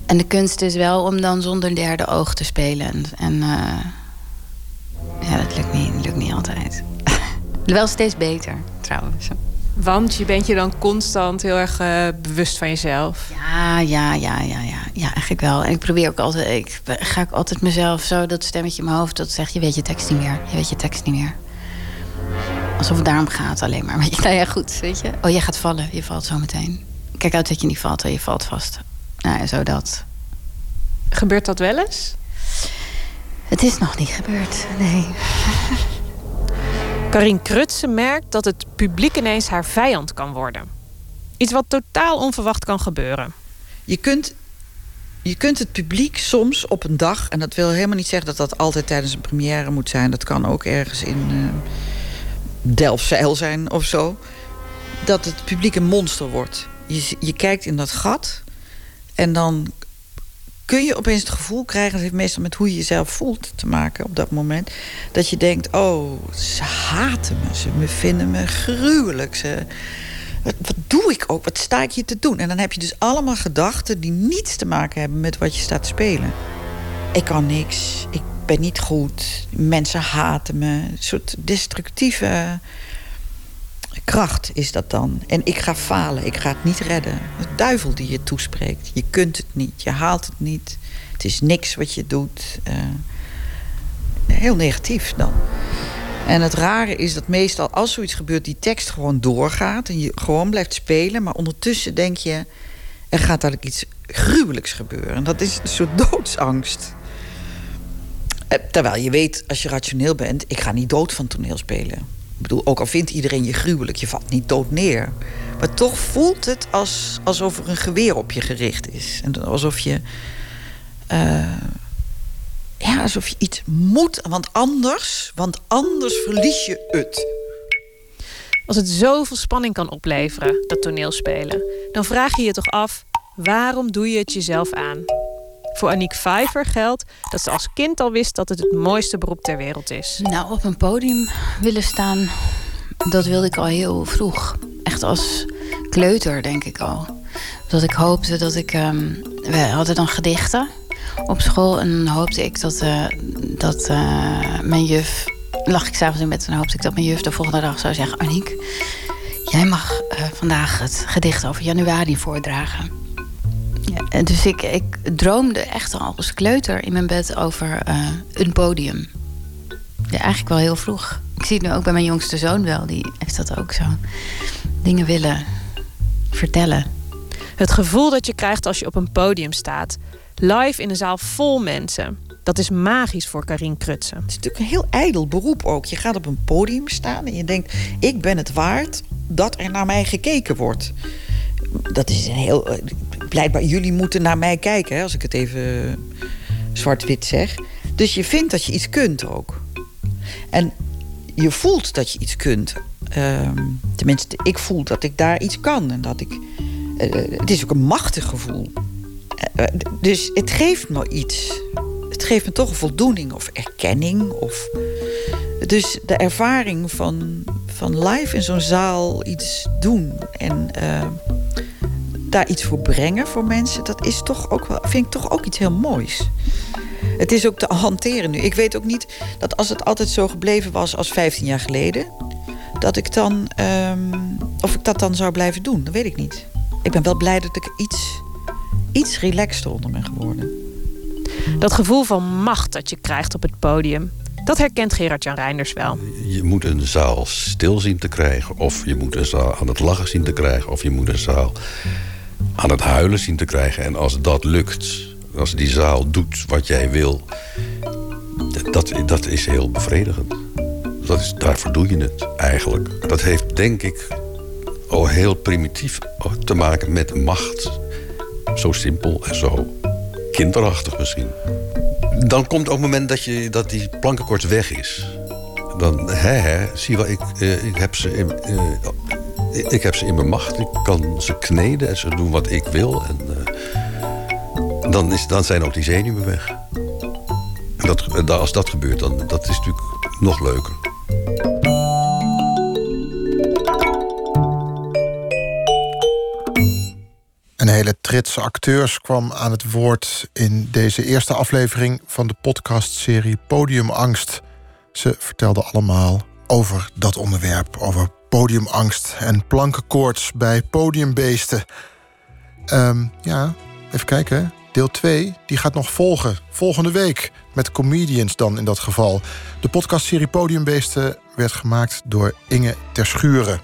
En de kunst is wel om dan zonder derde oog te spelen. En, eh, ja, dat lukt niet, lukt niet altijd. <laughs> wel steeds beter, trouwens. Want je bent je dan constant heel erg eh, bewust van jezelf. Ja, ja, ja, ja, ja. Ja, eigenlijk wel. En ik probeer ook altijd... Ik ga ook altijd mezelf zo, dat stemmetje in mijn hoofd... dat zegt, je weet je tekst niet meer. Je weet je tekst niet meer. Alsof het daarom gaat alleen maar. Nou <laughs> ja, goed, weet je. Oh, jij gaat vallen. Je valt zo meteen. Kijk uit dat je niet valt, hè. je valt vast. Nou ja, zo dat. Gebeurt dat wel eens? Het is nog niet gebeurd, nee. <laughs> Karin Krutsen merkt dat het publiek ineens haar vijand kan worden. Iets wat totaal onverwacht kan gebeuren. Je kunt, je kunt het publiek soms op een dag... en dat wil helemaal niet zeggen dat dat altijd tijdens een première moet zijn. Dat kan ook ergens in uh, Delfzijl zijn of zo. Dat het publiek een monster wordt. Je, je kijkt in dat gat en dan kun je opeens het gevoel krijgen... dat heeft meestal met hoe je jezelf voelt te maken op dat moment... dat je denkt, oh, ze haten me, ze vinden me gruwelijk. Ze, wat, wat doe ik ook? Wat sta ik hier te doen? En dan heb je dus allemaal gedachten die niets te maken hebben... met wat je staat te spelen. Ik kan niks, ik ben niet goed, mensen haten me. Een soort destructieve kracht is dat dan. En ik ga falen, ik ga het niet redden. De duivel die je toespreekt. Je kunt het niet, je haalt het niet. Het is niks wat je doet. Uh, heel negatief dan. En het rare is dat meestal als zoiets gebeurt... die tekst gewoon doorgaat en je gewoon blijft spelen... maar ondertussen denk je... er gaat eigenlijk iets gruwelijks gebeuren. En dat is een soort doodsangst. Terwijl je weet, als je rationeel bent... ik ga niet dood van toneel spelen. Ik bedoel, ook al vindt iedereen je gruwelijk, je valt niet dood neer. Maar toch voelt het als, alsof er een geweer op je gericht is. En alsof je. Uh, ja, alsof je iets moet. Want anders, want anders verlies je het. Als het zoveel spanning kan opleveren, dat toneelspelen, dan vraag je je toch af: waarom doe je het jezelf aan? Voor Aniek Vijver geldt dat ze als kind al wist dat het het mooiste beroep ter wereld is. Nou, op een podium willen staan, dat wilde ik al heel vroeg. Echt als kleuter, denk ik al. Dat ik hoopte dat ik. Um, we hadden dan gedichten op school en hoopte ik dat, uh, dat uh, mijn juf. lag ik s'avonds in bed en hoopte ik dat mijn juf de volgende dag zou zeggen: Aniek, jij mag uh, vandaag het gedicht over januari voordragen. Ja, dus ik, ik droomde echt al als kleuter in mijn bed over uh, een podium. Ja, eigenlijk wel heel vroeg. Ik zie het nu ook bij mijn jongste zoon wel. Die heeft dat ook zo. Dingen willen vertellen. Het gevoel dat je krijgt als je op een podium staat. Live in een zaal vol mensen. Dat is magisch voor Karin Krutsen. Het is natuurlijk een heel ijdel beroep ook. Je gaat op een podium staan en je denkt... ik ben het waard dat er naar mij gekeken wordt. Dat is een heel blijkbaar, jullie moeten naar mij kijken, als ik het even zwart-wit zeg. Dus je vindt dat je iets kunt ook. En je voelt dat je iets kunt. Um, tenminste, ik voel dat ik daar iets kan. En dat ik. Uh, het is ook een machtig gevoel. Uh, dus het geeft me iets. Het geeft me toch een voldoening of erkenning. Of... Dus de ervaring van, van live in zo'n zaal iets doen. En. Daar iets voor brengen voor mensen, dat is toch ook wel, vind ik toch ook iets heel moois. Het is ook te hanteren nu. Ik weet ook niet dat als het altijd zo gebleven was als 15 jaar geleden, dat ik dan, um, of ik dat dan zou blijven doen. Dat weet ik niet. Ik ben wel blij dat ik iets, iets relaxter onder ben geworden. Dat gevoel van macht dat je krijgt op het podium, dat herkent Gerard-Jan Reinders wel. Je moet een zaal stil zien te krijgen, of je moet een zaal aan het lachen zien te krijgen, of je moet een zaal aan het huilen zien te krijgen. En als dat lukt, als die zaal doet wat jij wil, dat, dat is heel bevredigend. Dat is, daarvoor doe je het eigenlijk. Dat heeft denk ik al heel primitief te maken met macht. Zo simpel en zo kinderachtig misschien. Dan komt ook het moment dat, je, dat die plankenkoorts weg is. Dan, hè, hè, zie wel, ik, uh, ik heb ze uh, ik, heb ze in mijn macht. Ik kan ze kneden en ze doen wat ik wil. En eh, dan, is, dan zijn ook die zenuwen weg. En dat, eh, als dat gebeurt, dan dat is natuurlijk nog leuker. Een hele trits acteurs kwam aan het woord in deze eerste aflevering van de podcastserie Podiumangst. Ze vertelden allemaal over dat onderwerp, over podiumangst en plankenkoorts bij podiumbeesten. Ehm, ja, even kijken. Deel 2 die gaat nog volgen. Volgende week. Met comedians dan in dat geval. De podcastserie Podiumbeesten werd gemaakt door Inge Terschuren.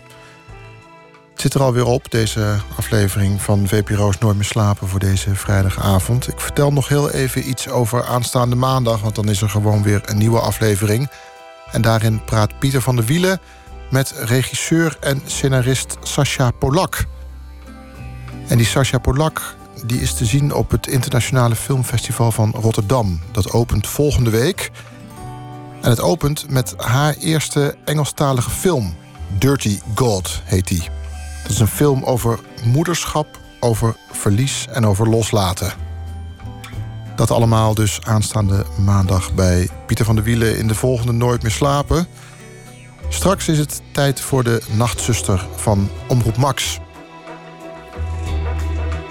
Het zit er alweer op, deze aflevering van VPRO's Nooit meer slapen voor deze vrijdagavond. Ik vertel nog heel even iets over aanstaande maandag, want dan is er gewoon weer een nieuwe aflevering. En daarin praat Pieter van der Wielen met regisseur en scenarist Sascha Polak. En die Sascha Polak die is te zien op het Internationale Filmfestival van Rotterdam. Dat opent volgende week. En het opent met haar eerste Engelstalige film. Dirty God heet die. Dat is een film over moederschap, over verlies en over loslaten. Dat allemaal dus aanstaande maandag bij Pieter van der Wielen in de volgende Nooit meer slapen. Straks is het tijd voor de nachtzuster van Omroep Max.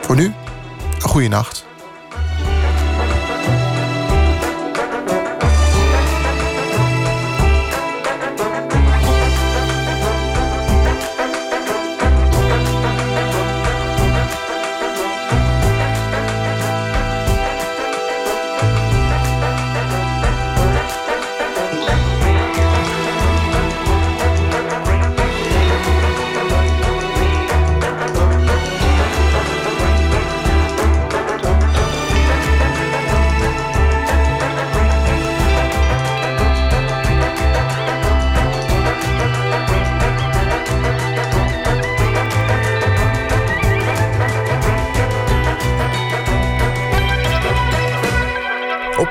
Voor nu, een goede nacht.